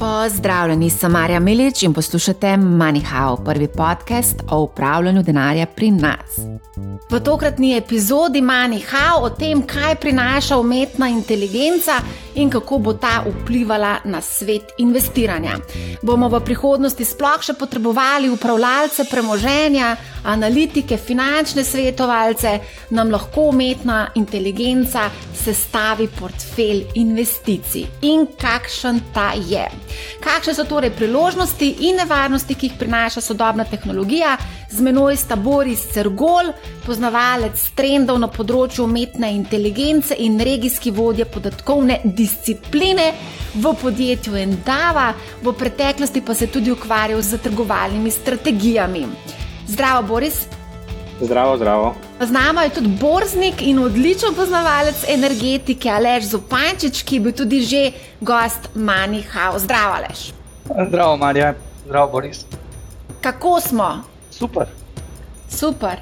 Pozdravljeni, sem Marja Milič in poslušate MoneyHow, prvi podcast o upravljanju denarja pri nas. V tokratni epizodi MoneyHow o tem, kaj prinaša umetna inteligenca in kako bo ta vplivala na svet investiranja. Bomo v prihodnosti sploh še potrebovali upravljalce premoženja, analitike, finančne svetovalce, nam lahko umetna inteligenca sestavi portfelj investicij in kakšen ta je. Kakšne so torej priložnosti in nevarnosti, ki jih prinaša sodobna tehnologija? Z menoj sta Boris Cergol, poznavalec trendov na področju umetne inteligence in regijski vodja podatkovne discipline v podjetju Endava, v preteklosti pa se je tudi ukvarjal z trgovalnimi strategijami. Zdravo, Boris. Zdravo, zdravo. Z nami je tudi borznik in odličen poznavalec energetike Aleš Zupančič, ki je bil tudi že gost Manihau. Zdravo, Aleš. Zdravo, Marja. Zdravo, Boris. Kako smo? Super. Super.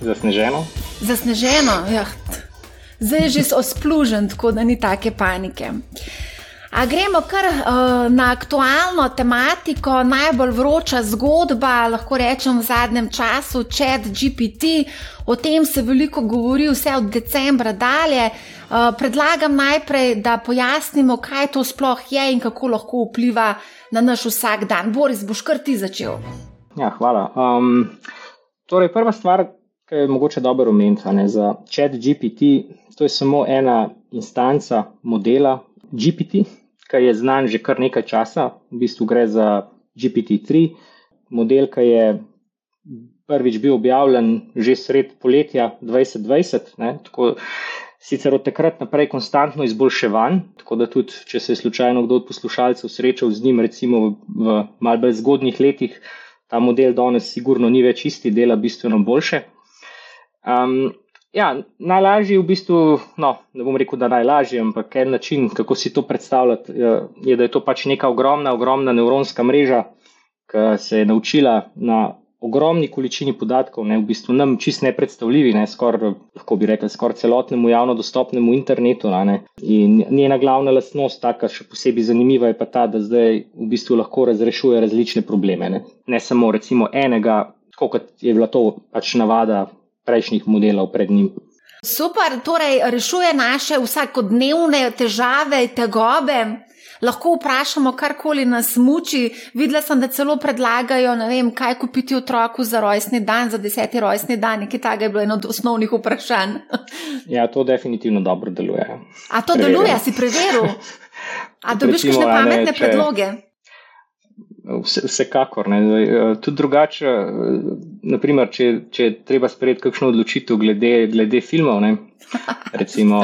Zasneženo. Zasneženo, ja. Zdaj je že osplužen, tako da ni take panike. A gremo kar uh, na aktualno tematiko, najbolj vroča zgodba, lahko rečem v zadnjem času, Chat GPT. O tem se veliko govori, vse od decembra dalje. Uh, predlagam najprej, da pojasnimo, kaj to sploh je in kako lahko vpliva na naš vsak dan. Boris, boš kar ti začel. Ja, hvala. Um, torej, prva stvar, ki je mogoče dobro omeniti za Chat GPT, to je samo ena instanca modela GPT ki je znan že kar nekaj časa, v bistvu gre za GPT-3, model, ki je prvič bil objavljen že sred poletja 2020. Ne, tako, sicer od takrat naprej konstantno izboljševan, tako da tudi, če se je slučajno kdo od poslušalcev srečal z njim, recimo v, v malce bolj zgodnih letih, ta model danes sigurno ni več isti, dela bistveno boljše. Um, Ja, najlažje je v bistvu, no, ne bom rekel, da najlažje, ampak en način, kako si to predstavljati, je, da je to pač neka ogromna, ogromna nevronska mreža, ki se je naučila na ogromni količini podatkov, ne, v bistvu nam čist nepredstavljivi, ne, skoraj, lahko bi rekel, skoraj celotnemu javno dostopnemu internetu. Ne, in njena glavna lastnost, taka še posebej zanimiva, je pa ta, da zdaj v bistvu lahko razrešuje različne probleme. Ne, ne samo recimo enega, tako kot je bila to pač navada prejšnjih modelov pred njim. Super, torej rešuje naše vsakodnevne težave, tegobe. Lahko vprašamo, karkoli nas muči. Videla sem, da celo predlagajo, vem, kaj kupiti otroku za rojstni dan, za deseti rojstni dan. Nekaj takega je bilo eno od osnovnih vprašanj. Ja, to definitivno dobro deluje. A to Preverjam. deluje, si preveril? A dobiš kakšne pametne če... predloge? Vsekakor. Ne. Eh, tudi drugače, eh, naprimer, če, če je treba sprejeti kakšno odločitev glede, glede filmov. Ne. Recimo,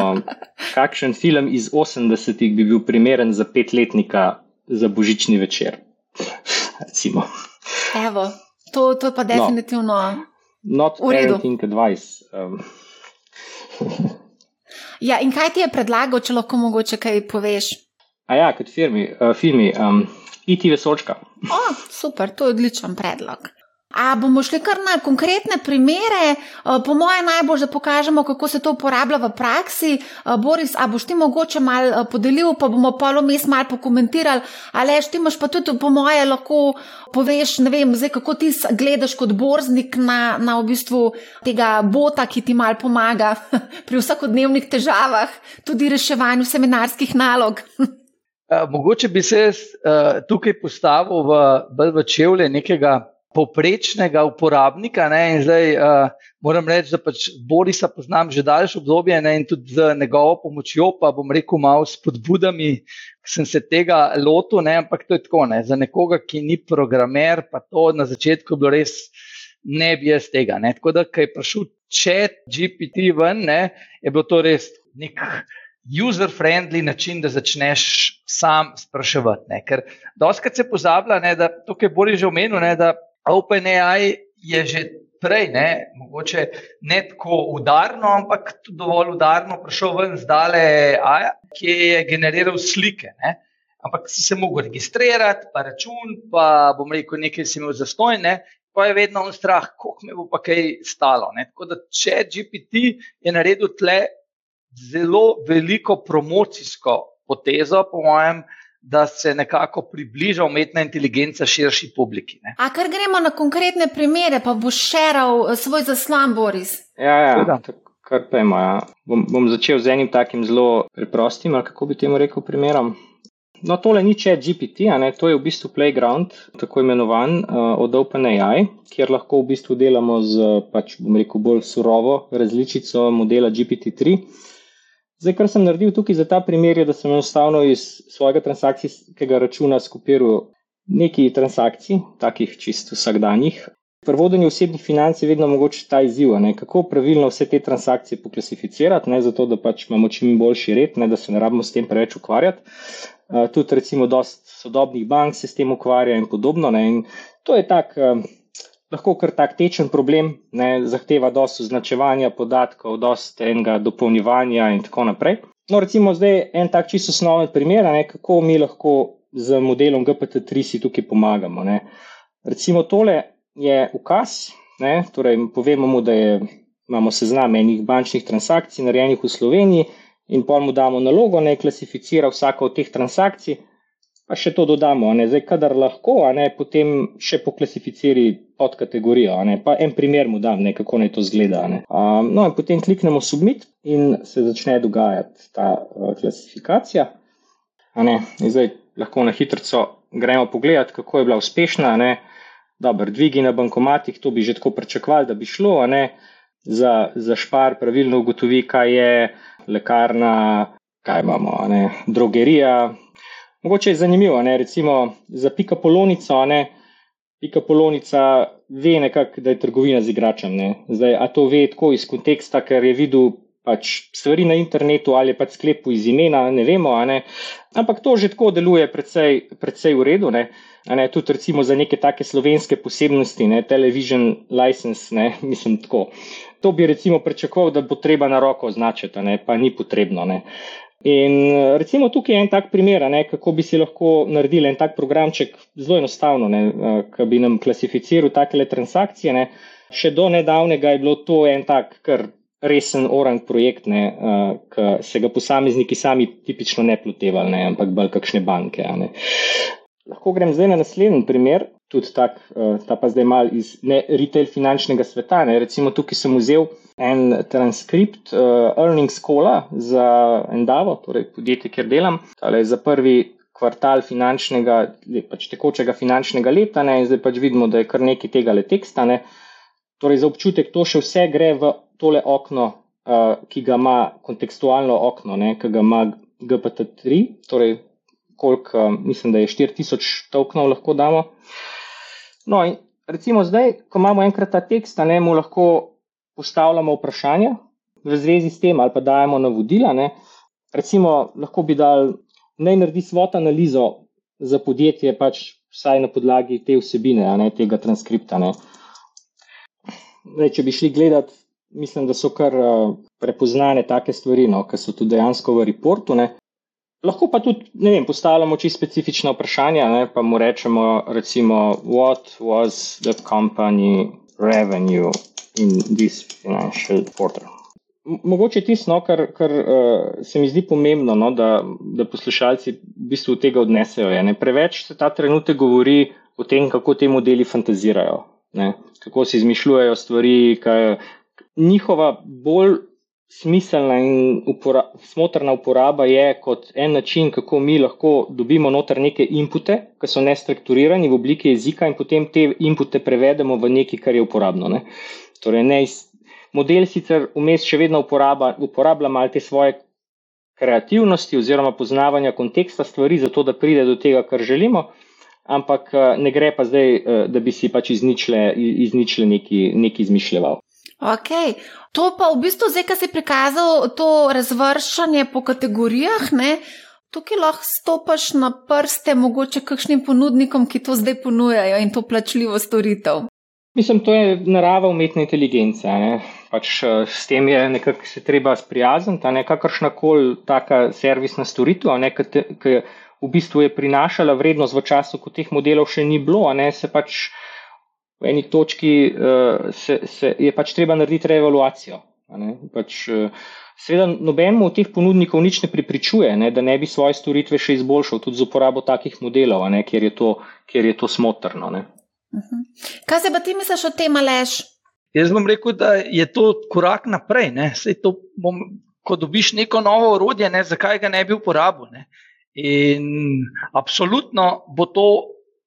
kakšen film iz 80-ih bi bil primeren za petletnika za božični večer? Evo, to, to je pa no. definitivno. No, not parenting advice. Um. ja, in kaj ti je predlagal, če lahko mogoče kaj poveš? A ja, kot firmi, uh, filmi. Um, iti vesočka. Oh, super, to je odličen predlog. A bomo šli kar na konkretne primere, po mojem, najbolj, da pokažemo, kako se to uporablja v praksi. Boris, a boš ti mogoče mal podelil, pa bomo polomest mal pokomentirali, ali ti imaš pa tudi, po mojem, lahko poveš, ne vem, zdaj, kako ti gledaš kot borznik na, na v bistvu tega bota, ki ti mal pomaga pri vsakodnevnih težavah, tudi reševanju seminarskih nalog. Eh, mogoče bi se uh, tukaj postavil v, v čevlje nekega poprečnega uporabnika. Ne, zdaj, uh, moram reči, da pač Borisa poznam že daljše obdobje ne, in tudi z njegovo pomočjo, pa bom rekel, malo s podbudami, sem se tega lotil. Ne, ampak to je tako, ne, za nekoga, ki ni programer, pa to na začetku bilo res. Ne bi jaz tega. Ne. Tako da, ko je prišel čat GPT ven, ne, je bilo to res nek user-friendly način, da začneš sam spraševati. Ne? Ker doskrat se pozablja, ne, da tukaj bolje že omenil, ne, da OpenAI je že prej, ne, mogoče ne tako udarno, ampak tudi dovolj udarno prišel ven zdale AI, ki je generiral slike. Ne? Ampak si se mogel registrirati, pa račun, pa bom rekel, nekaj si imel zastojne. Pa je vedno on strah, koliko me bo pa kaj stalo. Ne? Tako da, če GPT je naredil tle zelo veliko promocijsko potezo, po mojem, da se nekako približa umetna inteligenca širši publiki. Ne. A kar gremo na konkretne primere, pa boš šeral eh, svoj zaslon, Boris? Ja, ja. Kar ima. Ja. Bom, bom začel z enim takim zelo preprostim, ali kako bi temu rekel, primerom. No, tole ni če GPT, to je v bistvu Playground, tako imenovan uh, od OpenAI, kjer lahko v bistvu delamo z, pač bom rekel, bolj surovo različico modela GPT-3. Zdaj, kar sem naredil tukaj za ta primer, je, da sem enostavno iz svojega transakcijskega računa skopiral nekaj transakcij, takih čisto vsakdanjih. Pri vodenju osebnih financ je vedno mogoče ta izziv, ne, kako pravilno vse te transakcije poklasificirati, ne, zato da pač imamo čim boljši red, ne, da se ne rabimo s tem preveč ukvarjati. Uh, tudi, recimo, dosta sodobnih bank se s tem ukvarja in podobno. Ne, in to je tak. Uh, lahko kar tak tečen problem, ne, zahteva dosto označevanja podatkov, dosto enega dopolnjevanja in tako naprej. No, recimo zdaj en tak čisto osnoven primer, ne, kako mi lahko z modelom GPT-3 si tukaj pomagamo. Ne. Recimo tole je ukaz, ne, torej povemo mu, da je, imamo seznam enih bančnih transakcij narejenih v Sloveniji in pa mu damo nalogo, da klasificira vsako od teh transakcij, pa še to dodamo, ne, zdaj, kadar lahko, ne, potem še poklasificiri pod kategorijo. Pa en primer mu dam, ne, kako naj to zgleda. Um, no, in potem kliknemo submit in se začne dogajati ta uh, klasifikacija. Zdaj lahko na hitro gremo pogledat, kako je bila uspešna. Dober, dvigi na bankomatih, to bi že tako pričakovali, da bi šlo. Za, za špar pravilno ugotovi, kaj je lekarna, kaj imamo, ne, drogerija, Mogoče je zanimivo, ne? recimo za pika polonico, ne? pika polonica ve nekako, da je trgovina z igračem. Zdaj, a to ve tako iz konteksta, ker je videl pač stvari na internetu ali pač sklepu iz imena, ne vemo, ne? ampak to že tako deluje predvsej, predvsej v redu. Ne? Ne, tudi recimo za neke take slovenske posebnosti, ne, television license, ne, mislim tako. To bi recimo pričakoval, da bo treba na roko označiti, ne, pa ni potrebno. Ne. In eh, recimo tukaj je en tak primer, ne, kako bi si lahko naredili en tak programček zelo enostavno, eh, ki bi nam klasificiral take transakcije. Ne. Še do nedavnega je bilo to en tak kar resen orang projekt, ne, uh, ki se ga posamezniki sami tipično ne plotevali, ne, ampak bolj kakšne banke. Lahko grem zdaj na naslednji primer, tudi tak, uh, ta pa zdaj mal iz ne retail finančnega sveta. Ne. Recimo tukaj sem vzel en transkript uh, earnings cola za Endavo, torej podjetje, kjer delam, tale za prvi kvartal finančnega, pač tekočega finančnega leta, ne, in zdaj pač vidimo, da je kar nekaj tega le teksta. Ne. Torej, za občutek to še vse gre v tole okno, uh, ki ga ima kontekstualno okno, ne, ki ga ima GPT-3, torej koliko, uh, mislim, da je 4000 tokenov lahko damo. No, in recimo zdaj, ko imamo enkrat ta tekst, ne, mu lahko postavljamo vprašanja v zvezi s tem, ali pa dajemo navodila. Ne. Recimo, lahko bi dal, naj naredi svot analizo za podjetje, pač vsaj na podlagi te vsebine, ne, tega transkripta. Zdaj, če bi šli gledati, mislim, da so kar uh, prepoznane take stvari, no, ki so tudi dejansko v reportu. Ne. Lahko pa tudi vem, postavljamo čisto specifična vprašanja, ne, pa mu rečemo, recimo, what was the company revenue in this financial quarter. Mogoče tisto, no, kar, kar uh, se mi zdi pomembno, no, da, da poslušalci v bistvu tega odnesejo. Ne, preveč se ta trenutek govori o tem, kako te modeli fantazirajo, ne, kako si izmišljujejo stvari. Kaj, njihova bolj smiselna in upora, smotrna uporaba je kot en način, kako mi lahko dobimo noter neke inpute, ki so nestrukturirani v obliki jezika, in potem te inpute prevedemo v nekaj, kar je uporabno. Ne. Torej, ne, model sicer vmes še vedno uporaba, uporablja malo te svoje kreativnosti oziroma poznavanja konteksta stvari, zato da pride do tega, kar želimo, ampak eh, ne gre pa zdaj, eh, da bi si pač izničile, izničile neki, neki izmišljeval. Ok, to pa v bistvu zdaj, ki si prikazal to razvrščanje po kategorijah, ne? Tukaj lahko stopiš na prste, mogoče kakšnim ponudnikom, ki to zdaj ponujajo in to plačljivo storitev. Mislim, to je narava umetne inteligence. Pač, eh, s tem je nekako se treba sprijazniti, ne kakršna koli taka servisna storitev, ki v bistvu je prinašala vrednost v času, ko teh modelov še ni bilo, ne, se pač v eni točki uh, se, se je pač treba narediti reevaluacijo. Pač, uh, Seveda, nobenemu od teh ponudnikov nič ne pripričuje, ne, da ne bi svoje storitve še izboljšal, tudi z uporabo takih modelov, ne, kjer, je to, kjer je to smotrno. Ne. Mhm. Kaj se pa ti misliš o tem, Aleš? Jaz bom rekel, da je to korak naprej. Bom, ko dobiš neko novo orodje, ne, zakaj ga ne bi uporabil? Ne. In absolutno bo to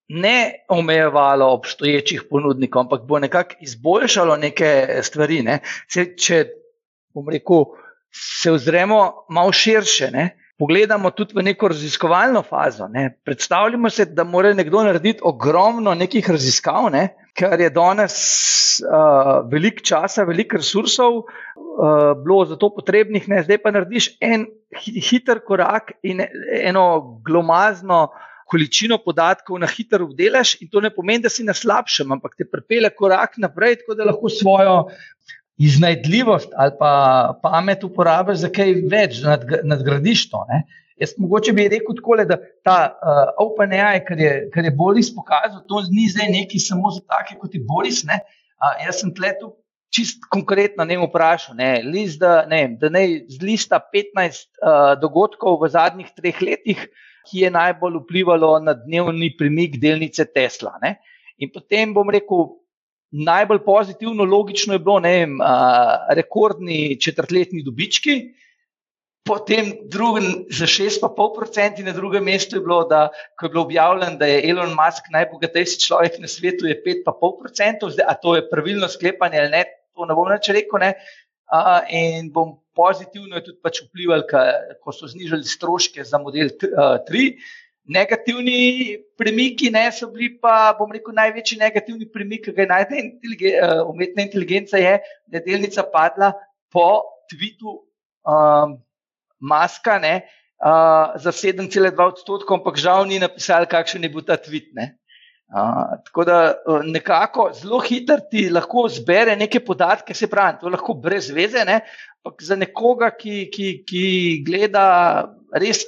ne omejevalo obstoječih ponudnikov, ampak bo nekako izboljšalo neke stvari. Ne. Se, če bom rekel, se ozremo malo širše. Ne? Pogledamo tudi v neko raziskovalno fazo. Ne? Predstavljamo si, da mora nekdo narediti ogromno nekih raziskav, ne? ker je danes uh, veliko časa, veliko resursov uh, bilo za to potrebnih, ne? zdaj pa narediš en hiter korak in eno glomazno količino podatkov na hitro obdelaš, in to ne pomeni, da si na slabšem, ampak te pripelje korak naprej, tako da lahko svojo iznajdljivost ali pa pamet uporabiš za kaj več, da nadgradiš to. Ne? Jaz mogoče bi rekel tako, da ta uh, OpenAI, kar je, kar je Boris pokazal, to ni zdaj neki samo za take kot je Boris. Uh, jaz sem tle tu čist konkretno ne vprašal, ne, list, da, ne, da ne z lista 15 uh, dogodkov v zadnjih treh letih, ki je najbolj vplivalo na dnevni premik delnice Tesla. Ne. In potem bom rekel, najbolj pozitivno, logično je bilo, ne vem, rekordni četrtletni dobički. Potem drugim, za 6,5% na drugem mestu je bilo, da ko je bilo objavljeno, da je Elon Musk najbogatejši človek na svetu, je 5,5%, zdaj, a to je pravilno sklepanje ali ne, to ne bom več rekel. Ne. A, in bom pozitivno tudi pač vplival, ko so znižali stroške za model 3. Negativni premiki ne, so bili pa, bom rekel, največji negativni premik, ki ga je najdel intelige, uh, umetna inteligenca, je, da je delnica padla po tvitu um, Maska ne, uh, za 7,2 odstotkov, ampak žal ni napisal, kakšen je bil ta tvit. Uh, tako da uh, nekako zelo hitro ti lahko zbere neke podatke, se pravi, to lahko brez veze, ne, ampak za nekoga, ki, ki, ki gleda res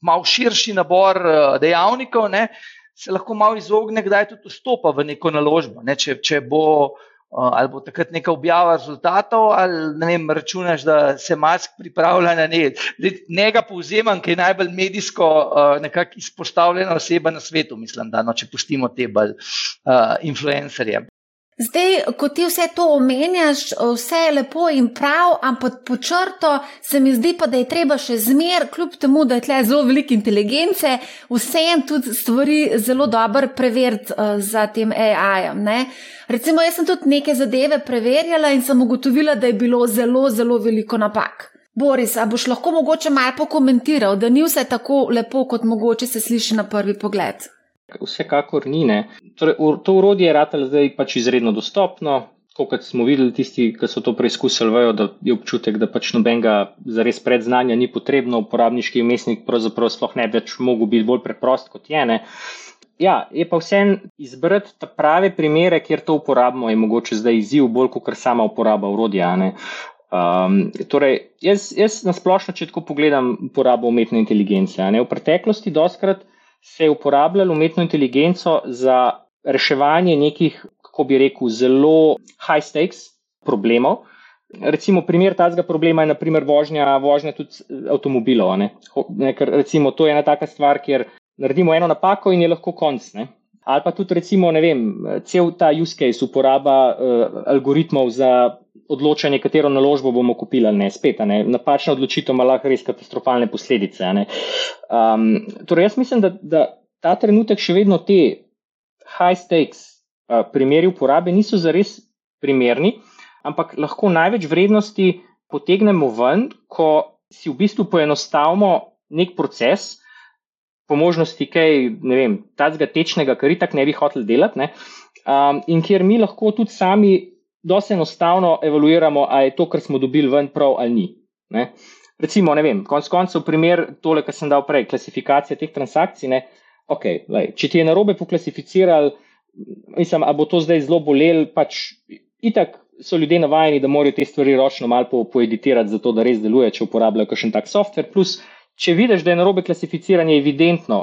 malo širši nabor eh, dejavnikov, ne, se lahko malo izogne, kdaj tudi vstopa v neko naložbo. Ne, če, če bo, eh, ali bo takrat neka objava rezultatov, ali ne vem, računaš, da se mask pripravlja na ne. Njega povzemam, ki je najbolj medijsko uh, izpostavljena oseba na svetu, mislim, da no, če pustimo te bolj uh, influencerje. Zdaj, ko ti vse to omenjaš, vse je lepo in prav, ampak po črto se mi zdi pa, da je treba še zmer, kljub temu, da je tle zelo veliko inteligence, vseeno tudi stvari zelo dobro preveriti uh, za tem AI-jem. Recimo, jaz sem tudi neke zadeve preverjala in sem ugotovila, da je bilo zelo, zelo veliko napak. Boris, a boš lahko mogoče malo pokomentiral, da ni vse tako lepo, kot mogoče se sliši na prvi pogled? Vsekakor ni. Torej, to urodje je ratelj zdaj pač izredno dostopno. Kot smo videli, tisti, ki so to preizkusili, vejo, da je občutek, da pač nobenega zares predznanja ni potrebno, uporabniški umestnik pravzaprav sploh ne bi več mogel biti bolj preprost kot je. Ne. Ja, je pa vseeno izbrati prave primere, kjer to uporabimo, je mogoče zdaj izziv, bolj kot sama uporaba urodja. Um, torej, jaz, jaz na splošno, če tako pogledam, uporabo umetne inteligence. V preteklosti, doskrat se je uporabljalo umetno inteligenco za reševanje nekih, kako bi rekel, zelo high stakes problemov. Recimo, primer tega problema je naprimer vožnja, vožnja tudi avtomobilov. Ne? Ker, recimo, to je ena taka stvar, kjer naredimo eno napako in je lahko konc. Ne? Ali pa tudi, recimo, ne vem, cel ta use case, uporaba uh, algoritmov za odločanje, katero naložbo bomo kupili ne. Spet, ne. napačna odločitev ima lahko res katastrofalne posledice. Um, torej, jaz mislim, da, da ta trenutek še vedno te high stakes uh, primeri uporabe niso zares primerni, ampak lahko največ vrednosti potegnemo ven, ko si v bistvu poenostavimo nek proces. Po možnosti, kaj ne vem, tega tečnega, kar itak ne bi hotel delati, um, in kjer mi lahko tudi sami dosti enostavno evaluiramo, ali je to, kar smo dobili ven, prav ali ni. Ne? Recimo, ne vem, konec koncev, primer tole, kar sem dal prej, klasifikacija teh transakcij. Ne? Ok, lej, če ti je narobe poklasificiral, mislim, a bo to zdaj zelo bolel, pač itak so ljudje navajeni, da morajo te stvari ročno malo po, poeditirati, zato da res deluje, če uporabljajo kakšen tak software. Plus, če vidiš, da je narobe klasificiranje, je evidentno,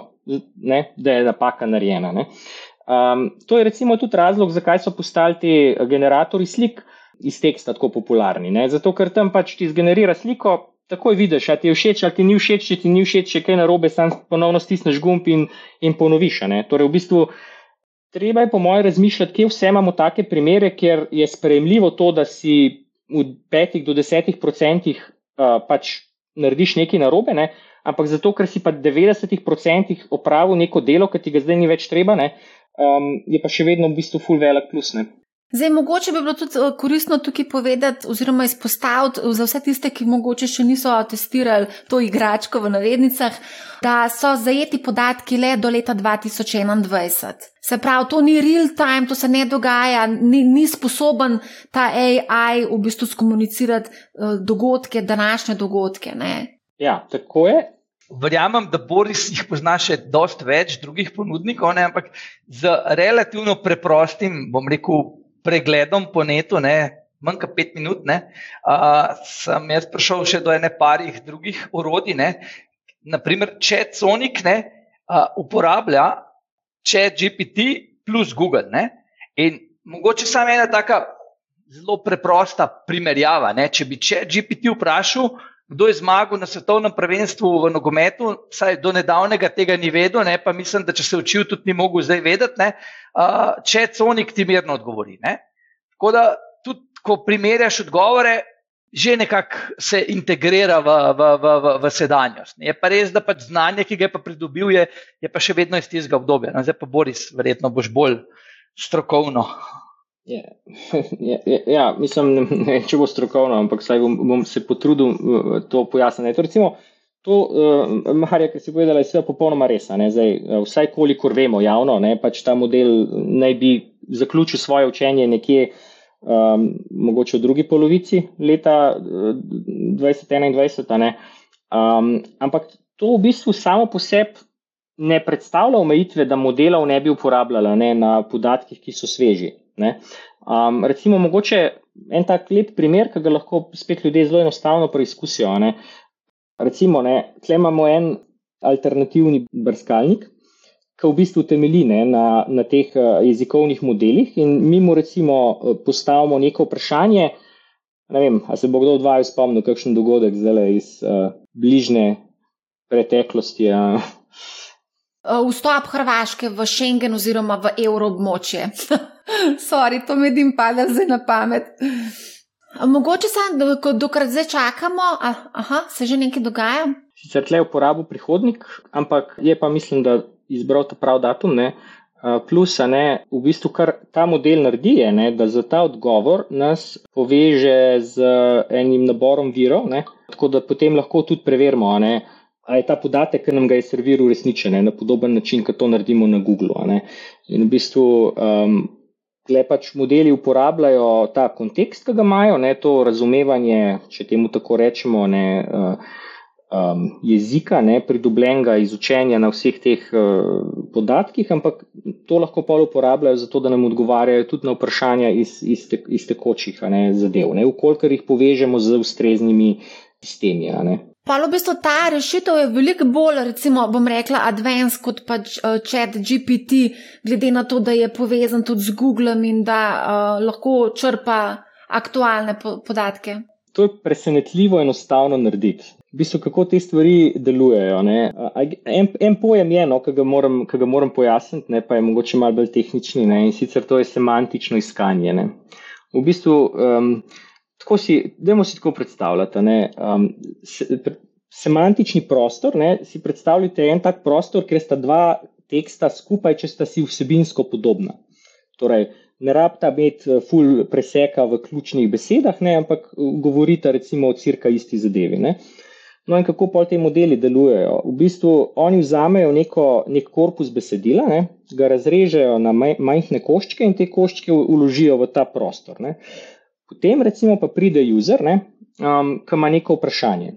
ne, da je napaka narejena. Um, to je recimo tudi razlog, zakaj so postali ti generatori slik iz teksta tako popularni. Ne? Zato, ker tam pač ti zgenerira sliko, takoj vidiš, ali ti je všeč, ali ti ni všeč, če ti ni všeč, če kaj narobe, sam ponovno stisneš gumb in, in ponoviš. Torej, v bistvu, treba je po mojem razmišljati, kje vse imamo take primere, ker je sprejemljivo to, da si v petih do desetih procentih uh, pač narediš nekaj narobe, ne? ampak zato, ker si pa v 90 procentih opravil neko delo, ki ti ga zdaj ni več treba, ne? um, je pa še vedno v bistvu full velik plus. Ne? Zdaj, mogoče bi bilo tudi eh, koristno tukaj povedati, oziroma izpostaviti za vse tiste, ki mogoče še niso testirali to igračko v navednicah, da so zajeti podatki le do leta 2021. Se pravi, to ni real time, to se ne dogaja, ni, ni sposoben ta AI v bistvu skomunicirati uh, dogodke, današnje dogodke. Ne? Ja, tako je. Verjamem, da Boris jih pozna še dosti več drugih ponudnikov, ne? ampak z relativno preprostim, bom rekel, pregledom po netu, ne, manj kot pet minut, ne, uh, sem jaz prišel še do ene parih drugih orodij. Ne, naprimer, Chat Sonic ne, uh, uporablja Chat GPT plus Google. Ne, in mogoče samo ena taka zelo preprosta primerjava. Ne, če bi Chat GPT vprašal, kdo je zmagal na svetovnem prvenstvu v nogometu, saj do nedavnega tega ni vedel, ne, pa mislim, da če se učil, tudi ni mogel zdaj vedeti, ne, uh, če Sonik ti mirno odgovori. Ne. Tako da tudi, ko primerjaš odgovore, že nekako se integrira v, v, v, v, v sedanjost. Je pa res, da pač znanje, ki ga je pridobil, je, je pa še vedno iz tistega obdobja. No, zdaj pa Boris, verjetno boš bolj strokovno. Ja, ja, ja, ja, mislim, ne, če bo strokovno, ampak bom, bom se potrudil uh, to pojasniti. To, recimo, to, uh, Marja, kar si povedala, je vse popolnoma res. Zdaj, uh, vsaj kolikor vemo javno, ne, pač ta model naj bi zaključil svoje učenje nekje, um, mogoče v drugi polovici leta 2021. Um, ampak to v bistvu samo po sebi ne predstavlja omejitve, da modelov ne bi uporabljala ne, na podatkih, ki so sveži. Um, recimo, mogoče en tak lep primer, ki ga lahko spet ljudje zelo enostavno preizkusijo. Ne? Recimo, tukaj imamo en alternativni brskalnik, ki v bistvu temelji ne, na, na teh uh, jezikovnih modelih, in mi mu recimo uh, postavimo neko vprašanje. Ne vem, ali se bo kdo od vas spomnil, kakšen dogodek zdaj iz uh, bližnje preteklosti. Uh, Vstop Hrvaške v Schengen oziroma v evroobmočje. Sorry, to mi dim pada zdaj na pamet. Mogoče se, dokler zdaj čakamo, aha, se že nekaj dogaja. Sicer tle uporabo prihodnik, ampak je pa mislim, da izbral ta prav datum. Ne? Plus, ne, v bistvu, kar ta model naredi, je, ne, da za ta odgovor nas poveže z enim naborom virov, ne, tako da potem lahko tudi preverimo, ali je ta podatek, ki nam ga je serviral, resničen ne, na podoben način, kot to naredimo na Google. In v bistvu um, Tle pač modeli uporabljajo ta kontekst, ki ga imajo, ne, to razumevanje, če temu tako rečemo, ne, um, jezika, ne, pridobljenega iz učenja na vseh teh uh, podatkih, ampak to lahko pa uporabljajo zato, da nam odgovarjajo tudi na vprašanja iz, iz, te, iz tekočih ne, zadev, ukolikor jih povežemo z ustreznimi sistemi. Pa v bistvu ta rešitev je veliko bolj, recimo, bom rekla, advanced kot pač uh, chat GPT, glede na to, da je povezan tudi z Googlem in da uh, lahko črpa aktualne po podatke. To je presenetljivo enostavno narediti. V bistvu, kako te stvari delujejo. En, en pojem je, no, ki ga, ga moram pojasniti, ne, pa je mogoče malo bolj tehnični ne, in sicer to je semantično iskanje. Ne. V bistvu. Um, tako si, dajmo si tako predstavljati. Um, se, pre, semantični prostor, ne, si predstavljate en tak prostor, kjer sta dva teksta skupaj, če sta si vsebinsko podobna. Torej, ne rabta imeti eh, full preseka v ključnih besedah, ne, ampak eh, govorita recimo o cirka isti zadevi. Ne. No, in kako pa ti modeli delujejo? V bistvu oni vzamejo neko, nek korpus besedila, ne, ga razrežejo na majhne koščke in te koščke uložijo v ta prostor. Ne. Potem, recimo, pa pride user, ne, um, ki ima neko vprašanje.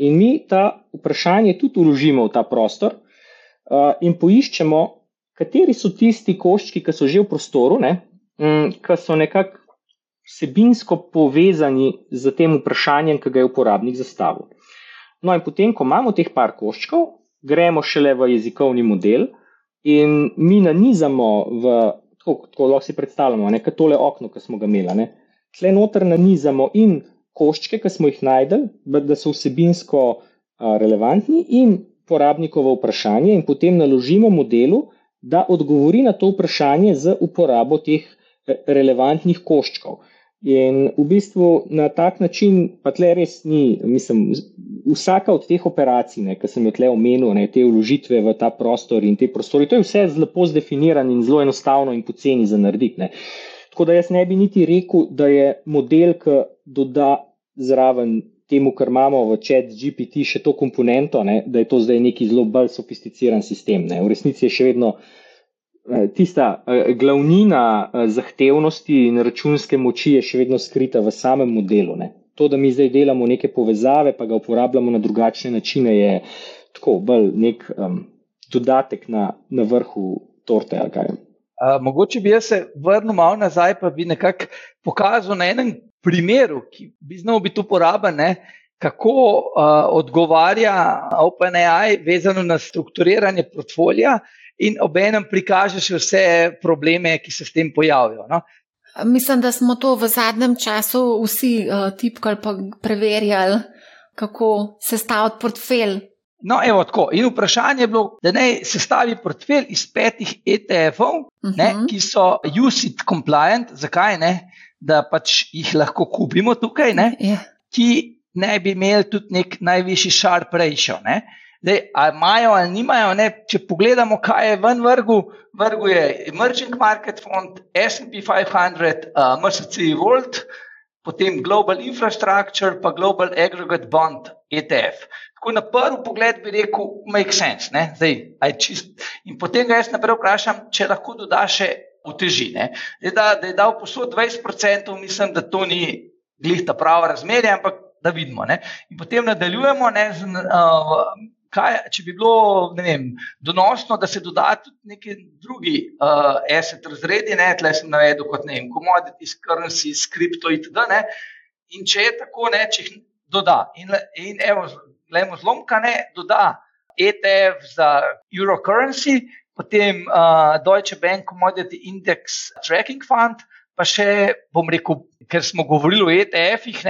In mi ta vprašanje tudi uložimo v ta prostor uh, in poiščemo, kateri so tisti koščki, ki so že v prostoru, ne, um, ki so nekako vsebinsko povezani z tem vprašanjem, ki ga je uporabnik zastavil. No, in potem, ko imamo teh par koščkov, gremo šele v jezikovni model in mi nanizamo v, tako, tako lahko si predstavljamo, nekaj tole okno, ki smo ga imeli. Tle noter nanizamo in koščke, ki smo jih najdel, da so vsebinsko relevantni, in porabnikovo vprašanje, in potem naložimo modelu, da odgovori na to vprašanje z uporabo teh relevantnih koščkov. In v bistvu na tak način, pa tle res ni, mislim, vsaka od teh operacij, ki sem jo tle omenil, ne, te vložitve v ta prostor in te prostori, to je vse lepo zdefinirano in zelo enostavno in poceni za narediti. Ne. Tako da jaz ne bi niti rekel, da je model, ki doda zraven temu, kar imamo v chat GPT, še to komponento, ne, da je to zdaj neki zelo bolj sofisticiran sistem. Ne. V resnici je še vedno. Eh, tista eh, glavnina eh, zahtevnosti in računske moči je še vedno skrita v samem modelu. Ne. To, da mi zdaj delamo neke povezave, pa ga uporabljamo na drugačne načine, je tako bolj nek um, dodatek na, na vrhu torte. Uh, mogoče bi jaz se vrnil malo nazaj, pa bi nekako pokazal na enem primeru, ki bi znal biti uporaben, ne, kako uh, odgovarja OpenAI vezano na strukturiranje portfolija in obenem prikažeš vse probleme, ki se s tem pojavijo. No? Mislim, da smo to v zadnjem času vsi uh, tipkali in preverjali, kako se staviti portfelj. No, evo, tako. In vprašanje je bilo, da naj se stavi portfelj iz petih ETF-ov, uh -huh. ki so UCIT compliant, zakaj ne, da pač jih lahko kupimo tukaj, ne, yeah. Ja. ki naj bi imeli tudi nek najvišji sharp ratio. Ne. Dej, ali imajo ali nimajo, ne? če pogledamo, kaj je ven vrgu, vrgu je Emerging Market Fund, SP 500, uh, MSC World, potem Global Infrastructure, pa Global Aggregate Bond ETF. Tako na prvi pogled bi rekel, make sense. Zdaj, čist... In potem ga jaz naprej vprašam, če lahko doda še utežine. Da, da je dal posod 20%, mislim, da to ni glih ta prava razmerja, ampak da vidimo. Ne? In potem nadaljujemo ne, z. Uh, kaj, če bi bilo vem, donosno, da se doda tudi neki drugi uh, asset razredi, ne, tle sem navedel kot ne vem, commodities, currencies, crypto itd. Ne, in če je tako, ne, če jih doda. In, in evo, gledamo zlomka, ne, doda ETF za euro currency, potem uh, Deutsche Bank Commodity Index Tracking Fund, pa še, bom rekel, ker smo govorili o ETF-ih,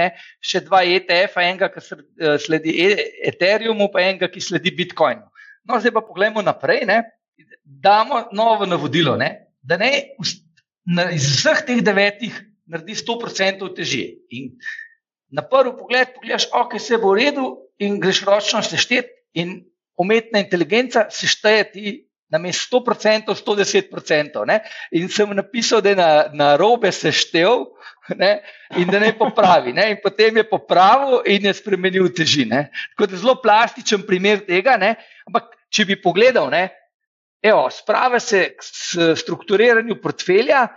še dva ETF-a, enega, ki eh, sledi e-, Ethereumu, pa enega, ki sledi Bitcoinu. No, zdaj pa pogledamo naprej, ne? damo novo navodilo, ne? da ne iz vseh teh devetih naredi 100% težje. In na prvi pogled pogledaš, ok, se bo v redu in greš ročno sešteti in umetna inteligenca sešteje ti na mestu 100%, 110%. Ne? In sem napisal, da je na, na robe seštev ne? in da ne popravi. Ne? In potem je popravil in je spremenil težine. Tako da je zelo plastičen primer tega. Ne? Ampak, če bi pogledal, ne? Evo, sprave se k strukturiranju portfelja.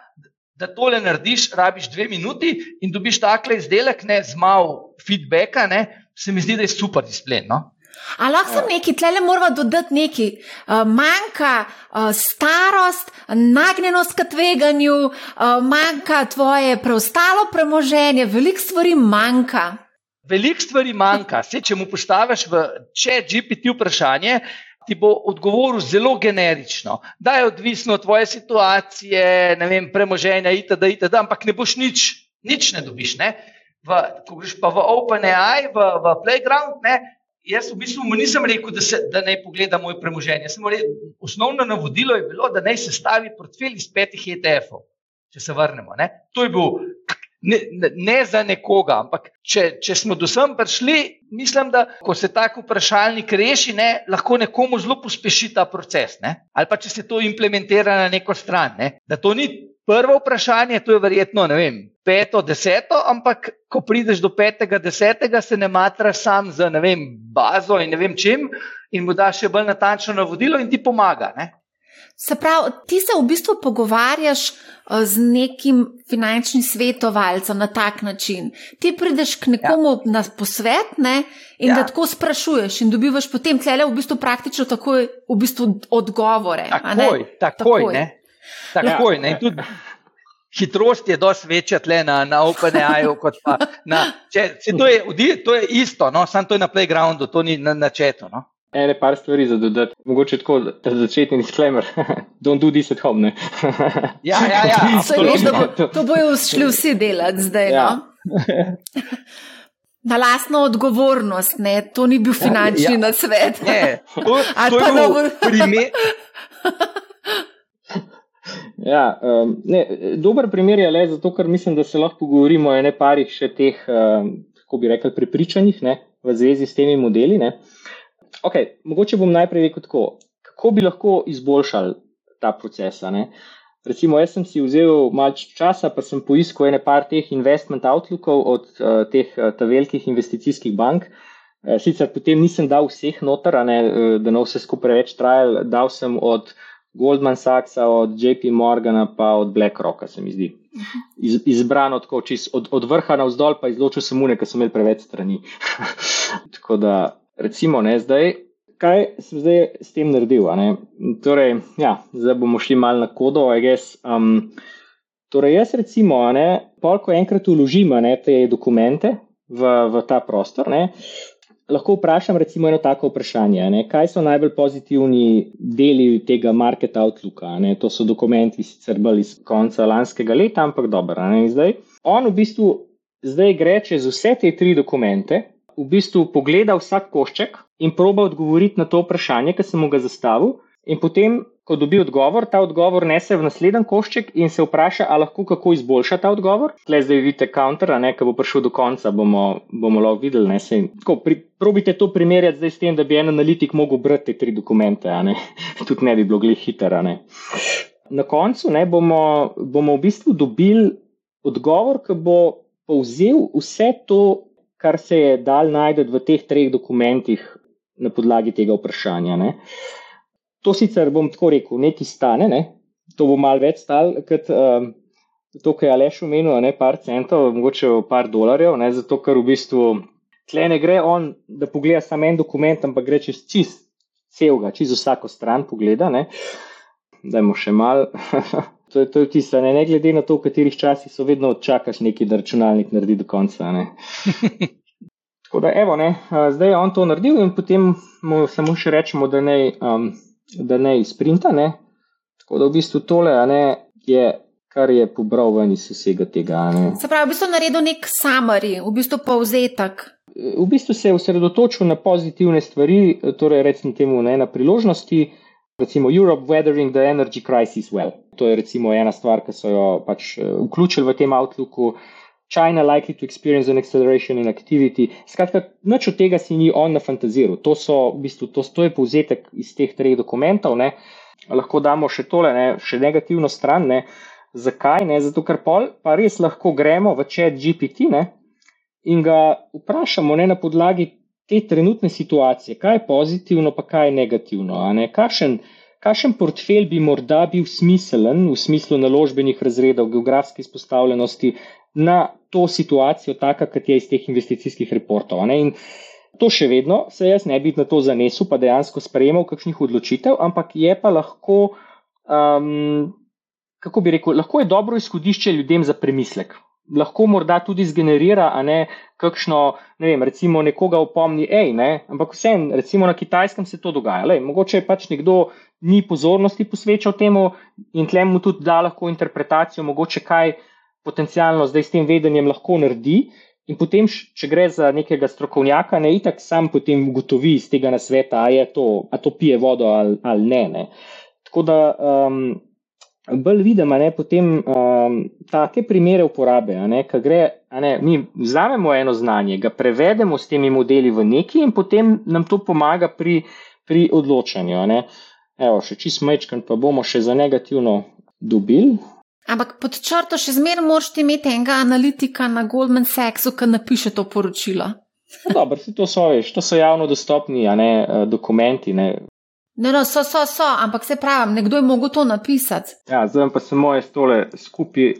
Da tole narediš, rabiš dve minuti in dobiš takle izdelek, ne z malo feedbacka, ne, se mi zdi, da je super displej. No? Ali lahko sem neki, tle le moramo dodati neki, uh, manjka uh, starost, nagnjenost k tveganju, uh, manjka tvoje preostalo premoženje, veliko stvari manjka. Veliko stvari manjka. Se, če mu postaviš v če GPT vprašanje, ti bo odgovoril zelo generično, da je odvisno od tvoje situacije, vem, premoženja, itd., itd., ampak ne boš nič, nič ne dobiš. Ne? V, ko greš pa v OpenAI, v, v Playground, ne, Jaz v bistvu mu nisem rekel, da, se, da naj pogleda moje premoženje. Rekel, osnovno navodilo je bilo, da naj se stavi portfelj iz petih ETF-ov, če se vrnemo. Ne? To je bil ne, ne, ne za nekoga, ampak če, če smo do sem prišli, mislim, da ko se tak vprašalnik reši, ne, lahko nekomu zelo pospeši ta proces. Ne? Ali pa če se to implementira na neko stran. Ne? Da to ni prvo vprašanje, to je verjetno vem, peto, deseto, ampak ko prideš do petega, desetega, se ne matraš sam z vem, bazo in ne vem čim, in mu daš še bolj natančno navodilo in ti pomaga. Ne? Se pravi, ti se v bistvu pogovarjaš eh, z nekim finančnim svetovalcem na tak način. Ti prideš k nekomu ja. na posvet ne, in ja. da tako sprašuješ, in dobivaš potem tle v bistvu praktično takoj v bistvu odgovore. Takoj, takoj, takoj. Takoj, ja. tudi hitrost je dosti večja tle na, na OpenAI. Na, če, to, je, to je isto, no? samo to je na playgroundu, to ni na, na četu. No? Ene par stvari za dodati. Mogoče tako, da začetni disclaimer. Don't do this at home. Ne? ja, ja, ja. Veš, bo, to bojo šli vsi delati zdaj. Ja. No? Na lastno odgovornost, ne? to ni bil finančni ja, ja. nasvet. Ne, to, to je bil primer. Ja, um, ne, dober primer je le zato, ker mislim, da se lahko pogovorimo o neparih še teh, um, kako bi rekel, prepričanjih ne, v zvezi s temi modeli. Okay, mogoče bom najprej rekel tako, kako bi lahko izboljšali ta proces. Recimo, jaz sem si vzel malce časa, pa sem poiskal ene par teh investment outlookov od uh, teh uh, velikih investicijskih bank. Uh, sicer potem nisem dal vseh noter, ne, uh, da ne vse skupaj preveč trajal, dal sem od Goldman Sachsa, od JP Morgana, pa od BlackRocka, se mi zdi. Iz, izbrano tako, čist, od, od vrha na vzdolj, pa izločil sem une, ker so imeli preveč strani. tako da, recimo, ne zdaj kaj sem zdaj s tem naredil? Torej, ja, zdaj bomo šli malo na kodo. Um, torej, jaz recimo, pol, ko enkrat uložim ne, te dokumente v, v ta prostor, ne, lahko vprašam recimo eno tako vprašanje. Ne, kaj so najbolj pozitivni deli tega market outlooka? Ne, to so dokumenti sicer bolj iz konca lanskega leta, ampak dobro. On v bistvu zdaj gre čez vse te tri dokumente v bistvu pogleda vsak košček in proba odgovoriti na to vprašanje, ki sem mu ga zastavil. In potem, ko dobi odgovor, ta odgovor nese v naslednji košček in se vpraša, ali lahko kako izboljša ta odgovor. Tle zdaj vidite counter, ne, ki bo prišel do konca, bomo, bomo lahko videli. Ne, se, tako, pri, probite to primerjati zdaj s tem, da bi en analitik mogel brati tri dokumente, ne, tudi ne bi bilo glih hitro. Na koncu ne, bomo, bomo v bistvu dobili odgovor, ki bo povzel vse to kar se je dal najti v teh treh dokumentih na podlagi tega vprašanja. Ne. To sicer bom tako rekel, nekaj stane, ne. to bo malo več stal, kot um, to, kar je Aleš omenil, ne par centov, mogoče par dolarjev, ne, zato ker v bistvu tle ne gre on, da pogleda samo en dokument, ampak gre čez čist celega, čez vsako stran pogleda. Ne. Dajmo še malo. To je, to je tisto, ne, ne glede na to, v katerih časih so vedno čakaš neki, da računalnik naredi do konca. Tako da, evo, ne, zdaj je on to naredil in potem mu samo še rečemo, da ne, um, da ne izprinta. Ne. Tako da v bistvu tole ne, je, kar je pobral ven iz vsega tega. Ne. Se pravi, v bistvu naredil nek summary, v bistvu povzetek. V bistvu se je osredotočil na pozitivne stvari, torej recimo temu ne, na priložnosti recimo Europe weathering the energy crisis well. To je recimo ena stvar, ki so jo pač eh, vključili v tem outlooku. China likely to experience an acceleration in activity. Skratka, nič od tega si ni on nafantaziral. To, so, v bistvu, to, to je povzetek iz teh treh dokumentov. Ne. Lahko damo še tole, ne, še negativno stran. Ne. Zakaj? Ne? Zato, ker pol, pa res lahko gremo v chat GPT ne, in ga vprašamo ne, na podlagi te trenutne situacije, kaj je pozitivno, pa kaj je negativno. Kakšen, kakšen portfelj bi morda bil smiselen v smislu naložbenih razredov, geografske izpostavljenosti na to situacijo, taka, kot je iz teh investicijskih reportov. To še vedno se jaz ne bi na to zanesel, pa dejansko sprejemal kakšnih odločitev, ampak je pa lahko, um, kako bi rekel, lahko je dobro izhodišče ljudem za premislek lahko morda tudi zgenerira, a ne kakšno, ne vem, recimo nekoga opomni, hej, ne, ampak vsem, recimo na kitajskem se to dogaja. Lej, mogoče je pač nekdo ni pozornosti posvečal temu in tlem mu tudi da lahko interpretacijo, mogoče kaj potencialno zdaj s tem vedenjem lahko naredi. In potem, če gre za nekega strokovnjaka, ne itak sam potem ugotovi iz tega nasveta, a je to, a to pije vodo ali, ali ne, ne. Tako da um, bolj vidimo, da potem um, take primere uporabe, ki gre, ne, mi vzamemo eno znanje, ga prevedemo s temi modeli v neki in potem nam to pomaga pri, pri odločanju. Evo, še čist mečkan, pa bomo še za negativno dobili. Ampak pod črto še zmeraj moraš imeti enega analitika na Goldman Sachsu, ki napiše to poročilo. No, dobro, to so, veš, to so javno dostopni ne, eh, dokumenti. Ne. No, no, so, so, so, ampak se pravi, nekdo je mogel to napisati. Ja, zdaj pa se moje stole skupaj